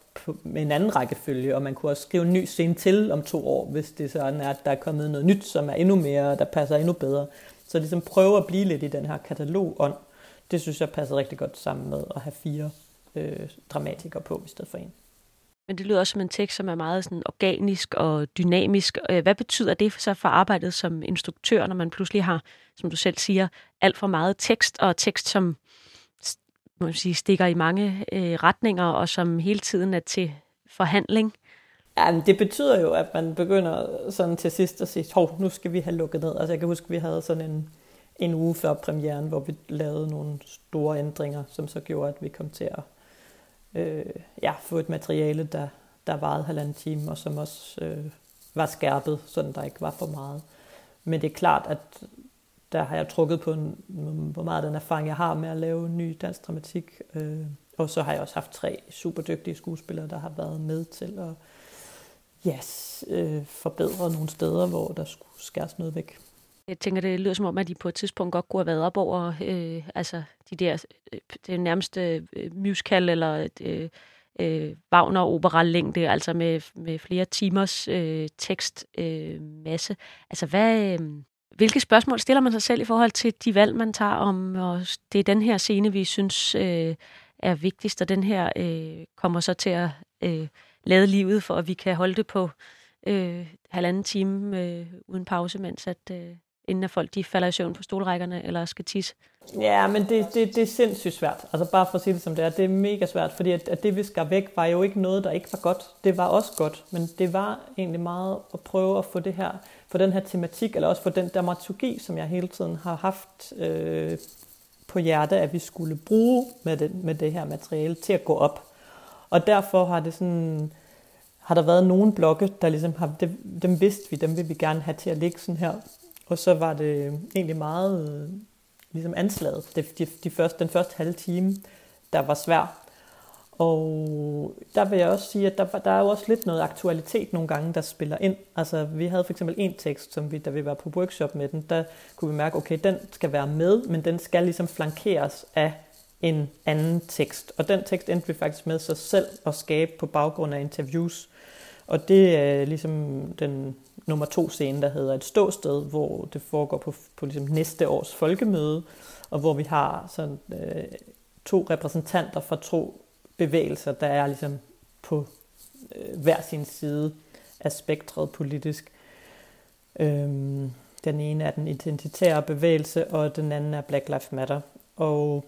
med en anden rækkefølge, og man kunne også skrive en ny scene til om to år, hvis det sådan er, at der er kommet noget nyt, som er endnu mere, der passer endnu bedre. Så ligesom prøve at blive lidt i den her katalog det synes jeg passer rigtig godt sammen med at have fire øh, dramatikere på i stedet for en. Men det lyder også som en tekst, som er meget sådan organisk og dynamisk. Øh, hvad betyder det så for arbejdet som instruktør, når man pludselig har, som du selv siger, alt for meget tekst, og tekst, som må man sige, stikker i mange øh, retninger, og som hele tiden er til forhandling? Ja, men det betyder jo, at man begynder sådan til sidst at sige, hov, nu skal vi have lukket ned. Altså jeg kan huske, vi havde sådan en, en uge før premieren, hvor vi lavede nogle store ændringer, som så gjorde, at vi kom til at øh, ja, få et materiale, der, der varede halvanden time, og som også øh, var skærpet, så der ikke var for meget. Men det er klart, at der har jeg trukket på, en, hvor meget den erfaring, jeg har med at lave ny dansk dramatik. Øh, og så har jeg også haft tre super dygtige skuespillere, der har været med til at yes, øh, forbedre nogle steder, hvor der skulle skæres noget væk. Jeg tænker, det lyder som om, at de på et tidspunkt godt kunne have været op over øh, altså de der, øh, det nærmeste øh, musical eller øh, øh, Wagner opera længde, altså med, med flere timers øh, tekstmasse. Øh, altså hvad, øh, hvilke spørgsmål stiller man sig selv i forhold til de valg, man tager om, og det er den her scene, vi synes øh, er vigtigst, og den her øh, kommer så til at øh, lade livet, for at vi kan holde det på øh, halvanden time øh, uden pause, mens at, øh, inden at folk de falder i søvn på stolrækkerne eller skal tisse. Ja, men det, det, det er sindssygt svært. Altså bare for at sige det som det er, det er mega svært, fordi at, at det vi skal væk var jo ikke noget, der ikke var godt. Det var også godt, men det var egentlig meget at prøve at få det her, få den her tematik, eller også få den dramaturgi, som jeg hele tiden har haft øh, på hjerte, at vi skulle bruge med det, med det her materiale til at gå op. Og derfor har det sådan, har der været nogle blokke, der ligesom har, dem, dem vidste vi, dem vil vi gerne have til at ligge sådan her. Og så var det egentlig meget øh, ligesom anslaget, det, de, de første, den første halve time, der var svær. Og der vil jeg også sige, at der, der er jo også lidt noget aktualitet nogle gange, der spiller ind. Altså, vi havde for eksempel en tekst, som vi, da vi var på workshop med den, der kunne vi mærke, okay, den skal være med, men den skal ligesom flankeres af en anden tekst. Og den tekst endte vi faktisk med sig selv at skabe på baggrund af interviews. Og det er ligesom den nummer to scene, der hedder Et ståsted, hvor det foregår på, på ligesom næste års folkemøde, og hvor vi har sådan, øh, to repræsentanter fra to bevægelser, der er ligesom på øh, hver sin side af spektret politisk. Øhm, den ene er den identitære bevægelse, og den anden er Black Lives Matter. Og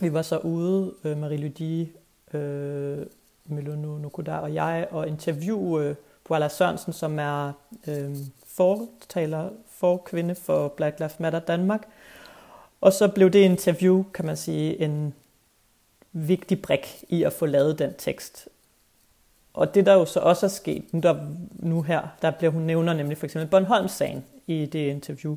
vi var så ude, øh, Marie Lydie, øh, Melonu Nokoda og jeg, og interviewe øh, Boala Sørensen, som er øh, fortaler forkvinde for Black Lives Matter Danmark. Og så blev det interview, kan man sige, en vigtig brik i at få lavet den tekst. Og det der jo så også er sket, nu, der, nu her, der bliver hun nævner nemlig for eksempel Bornholms-sagen i det interview.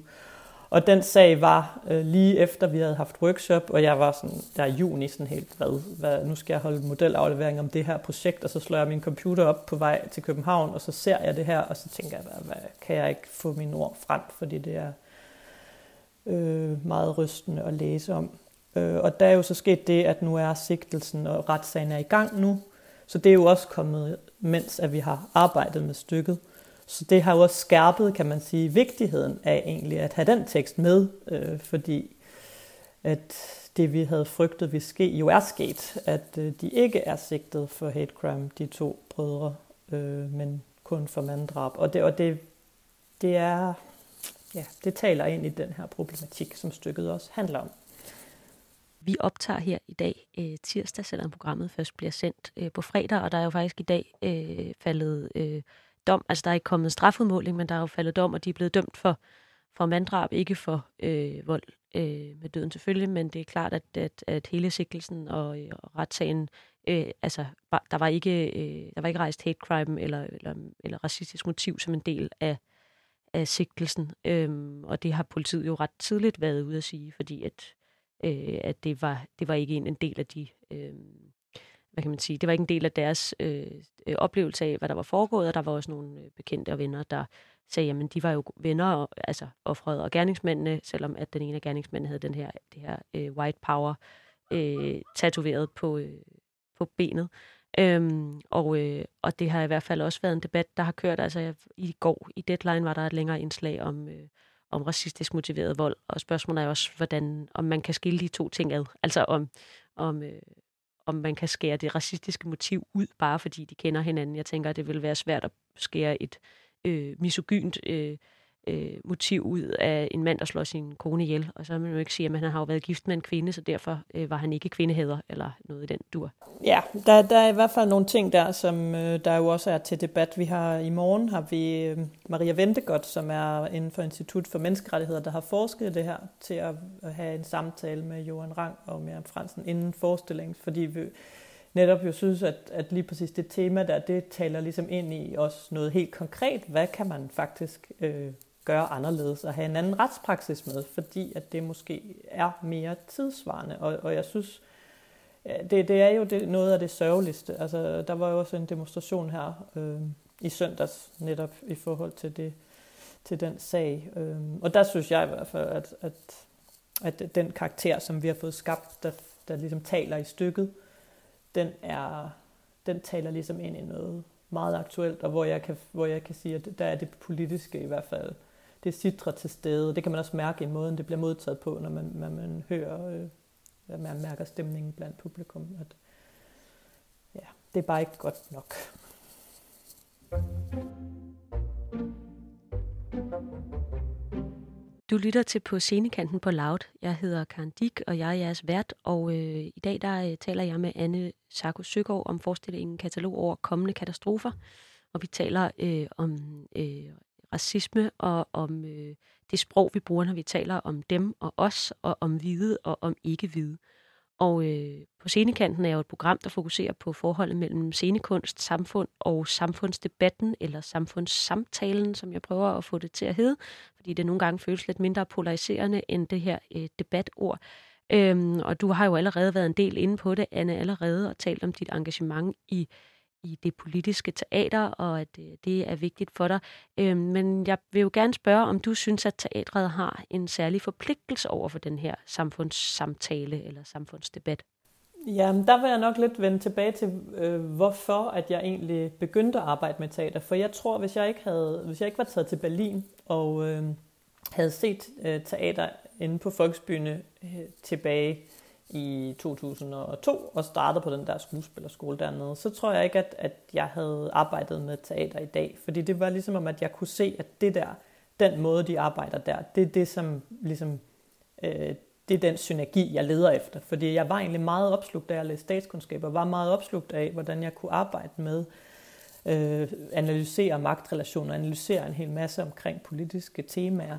Og den sag var øh, lige efter, vi havde haft workshop, og jeg var sådan, der i juni sådan helt, hvad, hvad, nu skal jeg holde modelaflevering om det her projekt, og så slår jeg min computer op på vej til København, og så ser jeg det her, og så tænker jeg, hvad, hvad kan jeg ikke få mine ord frem, fordi det er øh, meget rystende at læse om. Øh, og der er jo så sket det, at nu er sigtelsen og retssagen er i gang nu, så det er jo også kommet, mens at vi har arbejdet med stykket. Så det har jo også skærpet, kan man sige, vigtigheden af egentlig at have den tekst med, øh, fordi at det vi havde frygtet vi ske, jo er sket, at øh, de ikke er sigtet for hate crime, de to brødre, øh, men kun for manddrab. Og det, og det, det er, ja, det taler ind i den her problematik, som stykket også handler om. Vi optager her i dag øh, tirsdag, selvom programmet først bliver sendt øh, på fredag, og der er jo faktisk i dag øh, faldet øh, dom. Altså, der er ikke kommet strafudmåling, men der er jo faldet dom, og de er blevet dømt for, for manddrab, ikke for øh, vold øh, med døden selvfølgelig, men det er klart, at, at, at hele sikkelsen og, øh, og retssagen, øh, altså, der var, ikke, øh, der var ikke rejst hate crime eller, eller, eller racistisk motiv som en del af, af sigtelsen, øhm, og det har politiet jo ret tidligt været ude at sige, fordi at, øh, at det, var, det var ikke en, en del af de øh, hvad kan man sige, det var ikke en del af deres øh, øh oplevelse af, hvad der var foregået, og der var også nogle øh, bekendte og venner, der sagde, jamen de var jo venner, og, altså offrede og gerningsmændene, selvom at den ene af gerningsmændene havde den her, det her øh, white power øh, tatoveret på, øh, på benet. Øhm, og, øh, og det har i hvert fald også været en debat, der har kørt. Altså i går i Deadline var der et længere indslag om, øh, om racistisk motiveret vold, og spørgsmålet er også, hvordan, om man kan skille de to ting ad. Altså om, om, øh, om man kan skære det racistiske motiv ud, bare fordi de kender hinanden. Jeg tænker, at det vil være svært at skære et øh, misogynt øh, øh, motiv ud af en mand, der slår sin kone ihjel. Og så vil man jo ikke sige, at han har jo været gift med en kvinde, så derfor øh, var han ikke kvindeheder eller noget i den dur. Ja, der, der er i hvert fald nogle ting der, som øh, der jo også er til debat. Vi har i morgen har vi øh, Maria Ventegodt, som er inden for Institut for Menneskerettigheder, der har forsket det her til at, at have en samtale med Johan Rang og Miriam Fransen inden forestillingen, fordi vi netop jo synes, at, at lige præcis det tema der, det taler ligesom ind i også noget helt konkret. Hvad kan man faktisk øh, gøre anderledes og have en anden retspraksis med, fordi at det måske er mere tidsvarende. Og, og jeg synes, det, det er jo det, noget af det sørgeligste. Altså, der var jo også en demonstration her øh, i søndags, netop i forhold til det til den sag. Øh, og der synes jeg i hvert fald, at, at, at den karakter, som vi har fået skabt, der, der ligesom taler i stykket, den, er, den taler ligesom ind i noget meget aktuelt, og hvor jeg kan, hvor jeg kan sige, at der er det politiske i hvert fald det sidder til stede. Det kan man også mærke i måden, det bliver modtaget på, når man, man, man hører, øh, at man mærker stemningen blandt publikum. At, ja, det er bare ikke godt nok. Du lytter til på scenekanten på Loud. Jeg hedder Karen Dick, og jeg er jeres vært, og øh, i dag der øh, taler jeg med Anne Sarko Søgaard om forestillingen Katalog over kommende katastrofer, og vi taler øh, om øh, racisme og om øh, det sprog, vi bruger, når vi taler om dem og os, og om hvide og om ikke-hvide. Og øh, på Scenekanten er jo et program, der fokuserer på forholdet mellem scenekunst, samfund og samfundsdebatten, eller samfundssamtalen, som jeg prøver at få det til at hedde, fordi det nogle gange føles lidt mindre polariserende end det her øh, debatord. Øhm, og du har jo allerede været en del inde på det, Anne, allerede, og talt om dit engagement i i det politiske teater, og at øh, det er vigtigt for dig. Øh, men jeg vil jo gerne spørge, om du synes, at teatret har en særlig forpligtelse over for den her samfundssamtale eller samfundsdebat? Ja, der vil jeg nok lidt vende tilbage til, øh, hvorfor at jeg egentlig begyndte at arbejde med teater. For jeg tror, hvis jeg ikke, havde, hvis jeg ikke var taget til Berlin og øh, havde set øh, teater inde på Folksbyene øh, tilbage i 2002 og startede på den der skuespillerskole dernede, så tror jeg ikke, at, at jeg havde arbejdet med teater i dag. Fordi det var ligesom om, at jeg kunne se, at det der, den måde, de arbejder der, det er det, som ligesom, øh, det er den synergi, jeg leder efter. Fordi jeg var egentlig meget opslugt, da jeg læste statskundskab, og var meget opslugt af, hvordan jeg kunne arbejde med øh, analysere magtrelationer, analysere en hel masse omkring politiske temaer,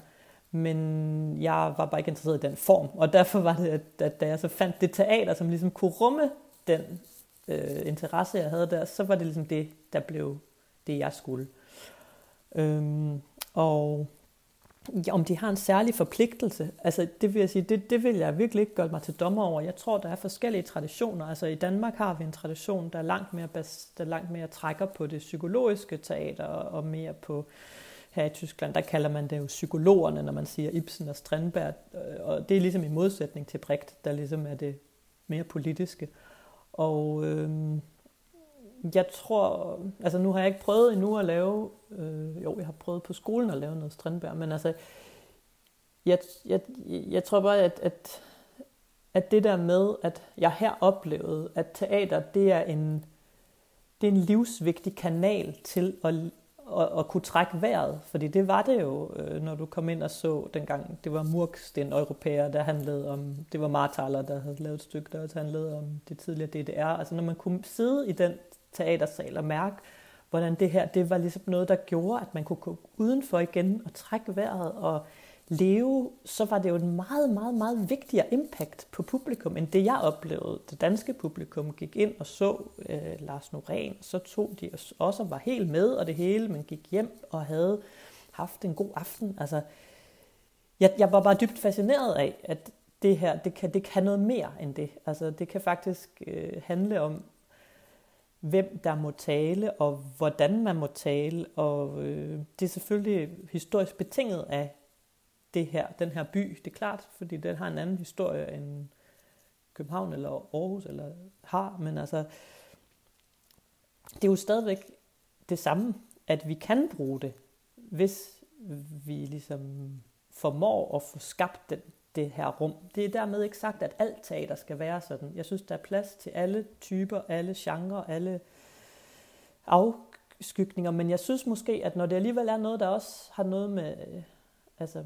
men jeg var bare ikke interesseret i den form. Og derfor var det, at, at da jeg så fandt det teater, som ligesom kunne rumme den øh, interesse, jeg havde der, så var det ligesom det, der blev det, jeg skulle. Øhm, og ja, om de har en særlig forpligtelse, altså det vil jeg sige, det, det vil jeg virkelig ikke gøre mig til dommer over. Jeg tror, der er forskellige traditioner. Altså i Danmark har vi en tradition, der er langt mere, bas, der langt mere trækker på det psykologiske teater og mere på her i Tyskland, der kalder man det jo psykologerne, når man siger Ibsen og Strindberg, øh, og det er ligesom i modsætning til Brecht, der ligesom er det mere politiske. Og øh, jeg tror, altså nu har jeg ikke prøvet endnu at lave, øh, jo, jeg har prøvet på skolen at lave noget Strindberg, men altså, jeg, jeg, jeg tror bare, at, at, at det der med, at jeg her oplevede, at teater, det er en, det er en livsvigtig kanal til at at, at kunne trække vejret, fordi det var det jo, øh, når du kom ind og så dengang, det var Murks, den Europæer, der handlede om, det var Martaler, der havde lavet et stykke, der også handlede om det tidligere DDR. Altså når man kunne sidde i den teatersal og mærke, hvordan det her, det var ligesom noget, der gjorde, at man kunne gå udenfor igen og trække vejret og leve, så var det jo en meget, meget, meget vigtigere impact på publikum, end det jeg oplevede. Det danske publikum gik ind og så øh, Lars Norén, så tog de også og var helt med og det hele, men gik hjem og havde haft en god aften. Altså, jeg, jeg var bare dybt fascineret af, at det her, det kan, det kan noget mere end det. Altså, det kan faktisk øh, handle om, hvem der må tale, og hvordan man må tale, og øh, det er selvfølgelig historisk betinget af det her, den her by. Det er klart, fordi den har en anden historie end København eller Aarhus eller har, men altså, det er jo stadigvæk det samme, at vi kan bruge det, hvis vi ligesom formår at få skabt den, det her rum. Det er dermed ikke sagt, at alt teater skal være sådan. Jeg synes, der er plads til alle typer, alle genrer, alle afskygninger, men jeg synes måske, at når det alligevel er noget, der også har noget med øh, altså,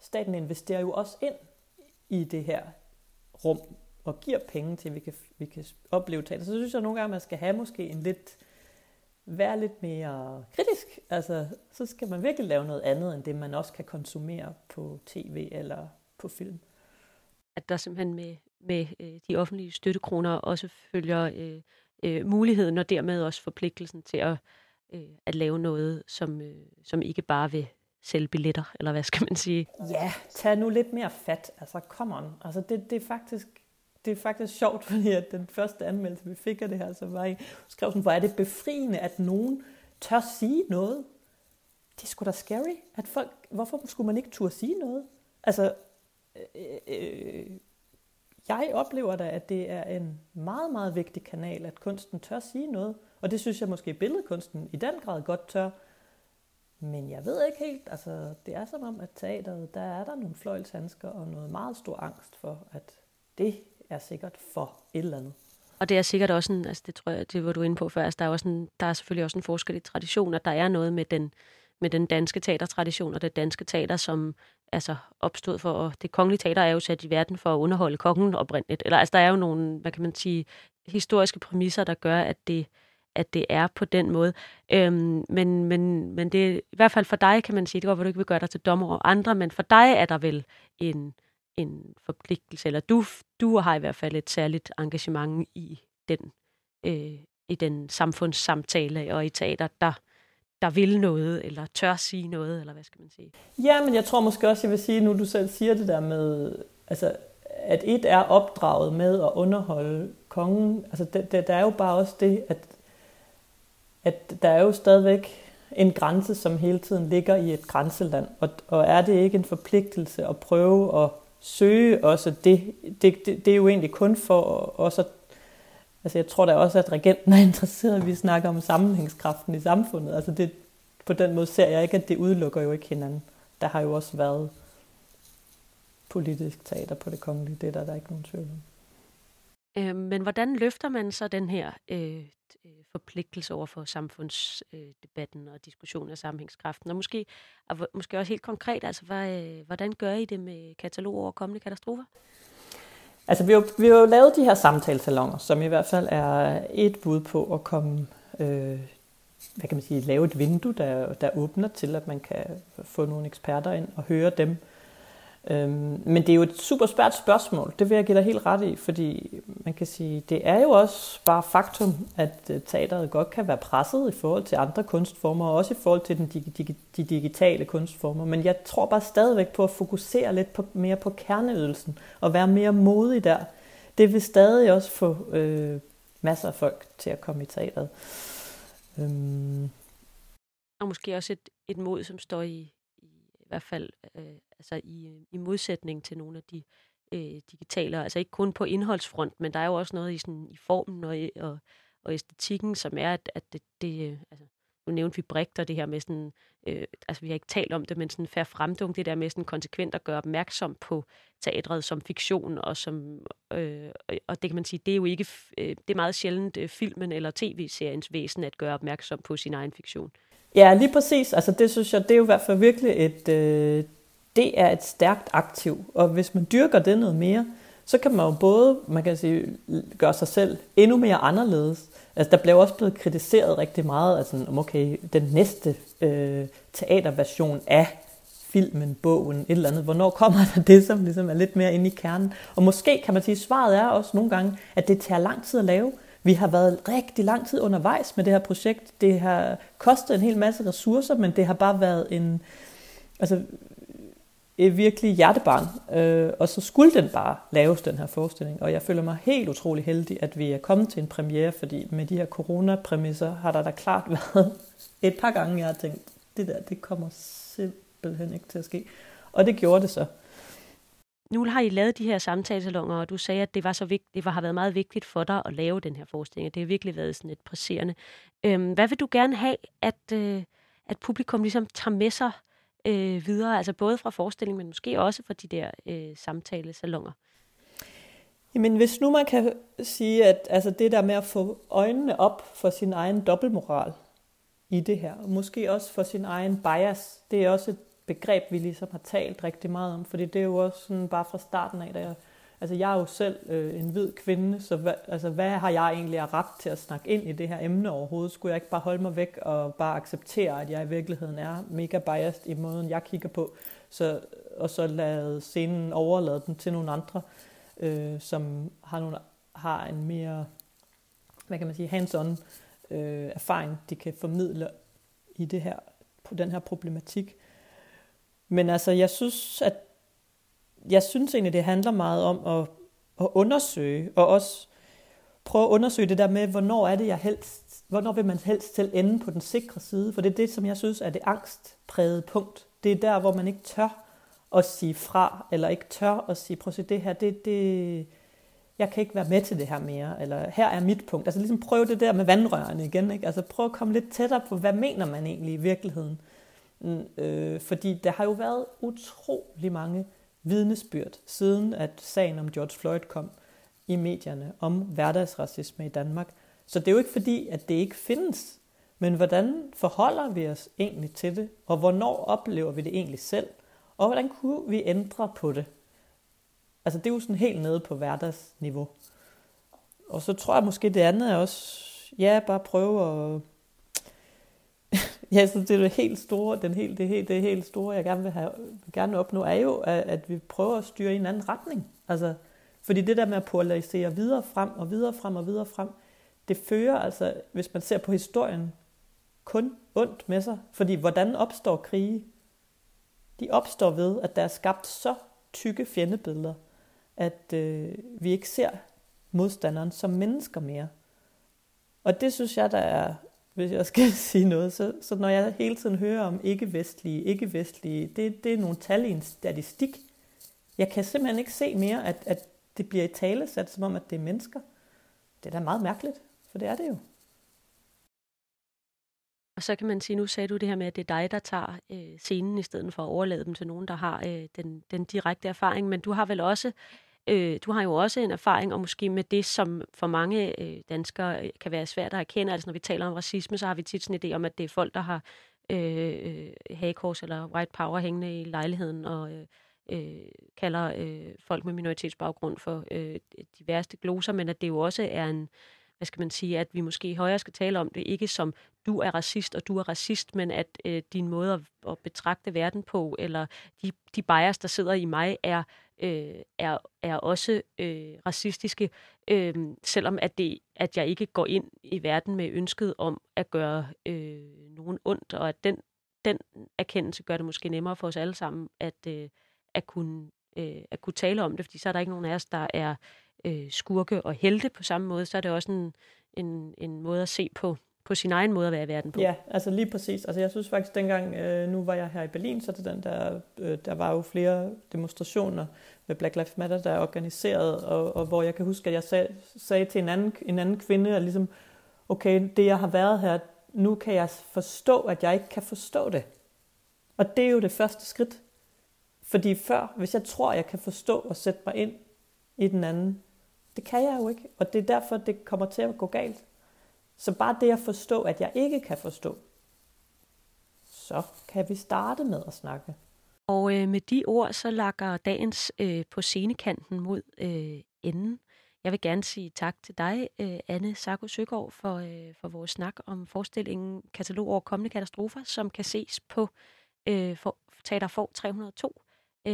staten investerer jo også ind i det her rum, og giver penge til, at vi kan, vi kan opleve teater. Så synes jeg nogle gange, man skal have måske en lidt, være lidt mere kritisk. Altså, så skal man virkelig lave noget andet, end det man også kan konsumere på tv eller på film. At der simpelthen med, med øh, de offentlige støttekroner også følger øh, øh, muligheden og dermed også forpligtelsen til at, øh, at lave noget, som, øh, som ikke bare vil sælge billetter, eller hvad skal man sige? Ja, tag nu lidt mere fat. Altså, come on. Altså, det, det er faktisk det er faktisk sjovt, fordi at den første anmeldelse, vi fik af det her, så var I skrev sådan, hvor er det befriende, at nogen tør sige noget. Det er sgu da scary, at folk, hvorfor skulle man ikke turde sige noget? Altså, øh, øh, jeg oplever da, at det er en meget, meget vigtig kanal, at kunsten tør sige noget. Og det synes jeg måske billedkunsten i den grad godt tør. Men jeg ved ikke helt, altså det er som om, at teateret, der er der nogle fløjlshandsker og noget meget stor angst for, at det er sikkert for et eller andet. Og det er sikkert også en, altså det tror jeg, det var du inde på før, altså der er, også en, der er selvfølgelig også en forskel i tradition, at der er noget med den, med den danske teatertradition og det danske teater, som altså opstod for, og det kongelige teater er jo sat i verden for at underholde kongen oprindeligt. Eller altså der er jo nogle, hvad kan man sige, historiske præmisser, der gør, at det, at det er på den måde. Øhm, men, men, men det er i hvert fald for dig, kan man sige, det går, hvor du ikke vil gøre dig til dommer over andre, men for dig er der vel en, en forpligtelse, eller du, du har i hvert fald et særligt engagement i den, øh, i den samfundssamtale og i teater, der, der vil noget, eller tør sige noget, eller hvad skal man sige? Ja, men jeg tror måske også, jeg vil sige, nu du selv siger det der med, altså, at et er opdraget med at underholde kongen. Altså, det, det, der er jo bare også det, at, at der er jo stadigvæk en grænse, som hele tiden ligger i et grænseland. Og, og er det ikke en forpligtelse at prøve at søge også det, det, det, det er jo egentlig kun for også at, altså jeg tror da også, at regenten er interesseret, at vi snakker om sammenhængskraften i samfundet. Altså det, på den måde ser jeg ikke, at det udelukker jo ikke hinanden. Der har jo også været politisk teater på det kongelige, det er der, der er ikke nogen tvivl om. Øh, men hvordan løfter man så den her øh, forpligtelse over for samfundsdebatten øh, og diskussionen af sammenhængskraften. Og måske, og måske også helt konkret, altså, hvad, øh, hvordan gør I det med katalog over kommende katastrofer? Altså, vi har, vi har jo lavet de her samtalesalonger, som i hvert fald er et bud på at komme, øh, hvad kan man sige, lave et vindue, der, der åbner til, at man kan få nogle eksperter ind og høre dem Øhm, men det er jo et super svært spørgsmål, det vil jeg give dig helt ret i, fordi man kan sige, det er jo også bare faktum, at øh, teateret godt kan være presset i forhold til andre kunstformer, og også i forhold til den dig, dig, de digitale kunstformer. Men jeg tror bare stadigvæk på at fokusere lidt på, mere på kerneydelsen, og være mere modig der. Det vil stadig også få øh, masser af folk til at komme i teateret. Øhm. Og måske også et, et mod, som står i hvert fald øh, altså i, i modsætning til nogle af de øh, digitale, altså ikke kun på indholdsfront, men der er jo også noget i, sådan, i formen og, og, og æstetikken, som er, at, at det, det øh, altså, nu nævnte vi Brigt det her med sådan, øh, altså vi har ikke talt om det, men sådan færre fremdung, det der med sådan konsekvent at gøre opmærksom på teatret som fiktion, og som, øh, og det kan man sige, det er jo ikke, øh, det er meget sjældent øh, filmen eller tv-seriens væsen at gøre opmærksom på sin egen fiktion. Ja, lige præcis. Altså det synes jeg, det er jo i hvert fald virkelig et, øh, det er et stærkt aktiv. Og hvis man dyrker det noget mere, så kan man jo både man kan sige, gøre sig selv endnu mere anderledes. Altså, der blev også blevet kritiseret rigtig meget, altså, om okay, den næste øh, teaterversion af filmen, bogen, et eller andet. Hvornår kommer der det, som ligesom er lidt mere inde i kernen? Og måske kan man sige, at svaret er også nogle gange, at det tager lang tid at lave. Vi har været rigtig lang tid undervejs med det her projekt. Det har kostet en hel masse ressourcer, men det har bare været en... Altså, et virkelig hjertebarn, øh, og så skulle den bare laves, den her forestilling. Og jeg føler mig helt utrolig heldig, at vi er kommet til en premiere, fordi med de her coronapræmisser har der da klart været et par gange, jeg har tænkt, det der, det kommer simpelthen ikke til at ske. Og det gjorde det så. Nu har I lavet de her samtalesalonger, og du sagde, at det, var så vigtigt, det var, har været meget vigtigt for dig at lave den her forestilling. Det har virkelig været sådan et presserende. Øhm, hvad vil du gerne have, at, øh, at publikum ligesom tager med sig øh, videre, altså både fra forestillingen, men måske også fra de der øh, samtalesalonger? Jamen hvis nu man kan sige, at altså det der med at få øjnene op for sin egen dobbeltmoral i det her, og måske også for sin egen bias, det er også et begreb, vi ligesom har talt rigtig meget om, fordi det er jo også sådan bare fra starten af, da jeg, altså jeg er jo selv øh, en hvid kvinde, så hva, altså hvad har jeg egentlig af ret til at snakke ind i det her emne overhovedet? Skulle jeg ikke bare holde mig væk og bare acceptere, at jeg i virkeligheden er mega biased i måden, jeg kigger på, så, og så lade scenen overlade den til nogle andre, øh, som har, nogle, har en mere, hvad kan man sige, hands-on øh, erfaring, de kan formidle i det her, på den her problematik. Men altså, jeg synes, at jeg synes egentlig, det handler meget om at, at undersøge, og også prøve at undersøge det der med, hvornår er det, jeg helst, hvornår vil man helst til ende på den sikre side, for det er det, som jeg synes er det angstprægede punkt. Det er der, hvor man ikke tør at sige fra, eller ikke tør at sige, prøv at se, det her, det, det, jeg kan ikke være med til det her mere, eller her er mit punkt. Altså ligesom prøv det der med vandrørene igen, ikke? Altså prøv at komme lidt tættere på, hvad mener man egentlig i virkeligheden? Øh, fordi der har jo været utrolig mange vidnesbyrd, siden at sagen om George Floyd kom i medierne om hverdagsracisme i Danmark. Så det er jo ikke fordi, at det ikke findes, men hvordan forholder vi os egentlig til det, og hvornår oplever vi det egentlig selv, og hvordan kunne vi ændre på det? Altså det er jo sådan helt nede på hverdagsniveau. Og så tror jeg måske det andet er også, ja, bare prøve at ja, så det er det helt store, den helt, det, helt, det helt store, jeg gerne vil, have, vil gerne opnå, er jo, at, at vi prøver at styre i en anden retning. Altså, fordi det der med at polarisere videre frem og videre frem og videre frem, det fører altså, hvis man ser på historien, kun ondt med sig. Fordi hvordan opstår krige? De opstår ved, at der er skabt så tykke fjendebilleder, at øh, vi ikke ser modstanderen som mennesker mere. Og det synes jeg, der er, hvis jeg skal sige noget, så, så når jeg hele tiden hører om ikke-vestlige, ikke-vestlige, det, det er nogle tal i en statistik. Jeg kan simpelthen ikke se mere, at, at det bliver i tale sat, som om, at det er mennesker. Det er da meget mærkeligt, for det er det jo. Og så kan man sige, nu sagde du det her med, at det er dig, der tager øh, scenen, i stedet for at overlade dem til nogen, der har øh, den, den direkte erfaring. Men du har vel også, øh, du har jo også en erfaring, og måske med det, som for mange øh, danskere øh, kan være svært at erkende. Altså når vi taler om racisme, så har vi tit sådan en idé om, at det er folk, der har øh, øh hagekors eller white power hængende i lejligheden, og øh, øh, kalder øh, folk med minoritetsbaggrund for øh, de værste gloser, men at det jo også er en hvad skal man sige, at vi måske højere skal tale om det, ikke som du er racist, og du er racist, men at øh, din måde at, at betragte verden på, eller de, de bias, der sidder i mig, er, øh, er, er også øh, racistiske, øh, selvom at, det, at jeg ikke går ind i verden med ønsket om at gøre øh, nogen ondt, og at den, den erkendelse gør det måske nemmere for os alle sammen at, øh, at, kunne, øh, at kunne tale om det, fordi så er der ikke nogen af os, der er øh, skurke og helte på samme måde, så er det også en, en, en måde at se på, på sin egen måde at være i verden på. Ja, altså lige præcis. Altså jeg synes faktisk dengang, øh, nu var jeg her i Berlin, så det den der, øh, der var jo flere demonstrationer med Black Lives Matter, der er organiseret, og, og hvor jeg kan huske, at jeg sag, sagde til en anden, en anden kvinde, at ligesom, okay, det jeg har været her, nu kan jeg forstå, at jeg ikke kan forstå det. Og det er jo det første skridt. Fordi før, hvis jeg tror, jeg kan forstå og sætte mig ind i den anden, det kan jeg jo ikke, og det er derfor, det kommer til at gå galt. Så bare det at forstå, at jeg ikke kan forstå, så kan vi starte med at snakke. Og øh, med de ord, så lakker dagens øh, på scenekanten mod øh, enden. Jeg vil gerne sige tak til dig, øh, Anne Sarko Søgaard, for, øh, for vores snak om forestillingen Katalog over kommende katastrofer, som kan ses på øh, for, Teater for 302 øh,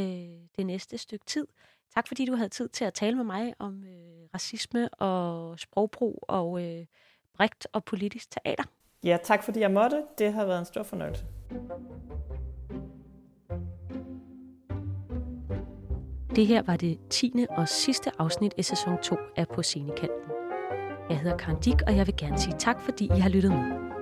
det næste stykke tid. Tak fordi du havde tid til at tale med mig om øh, racisme og sprogbrug og øh, brigt og politisk teater. Ja, tak fordi jeg måtte. Det har været en stor fornøjelse. Det her var det 10. og sidste afsnit i sæson 2 af På Scenekanten. Jeg hedder Karen Dick, og jeg vil gerne sige tak, fordi I har lyttet med.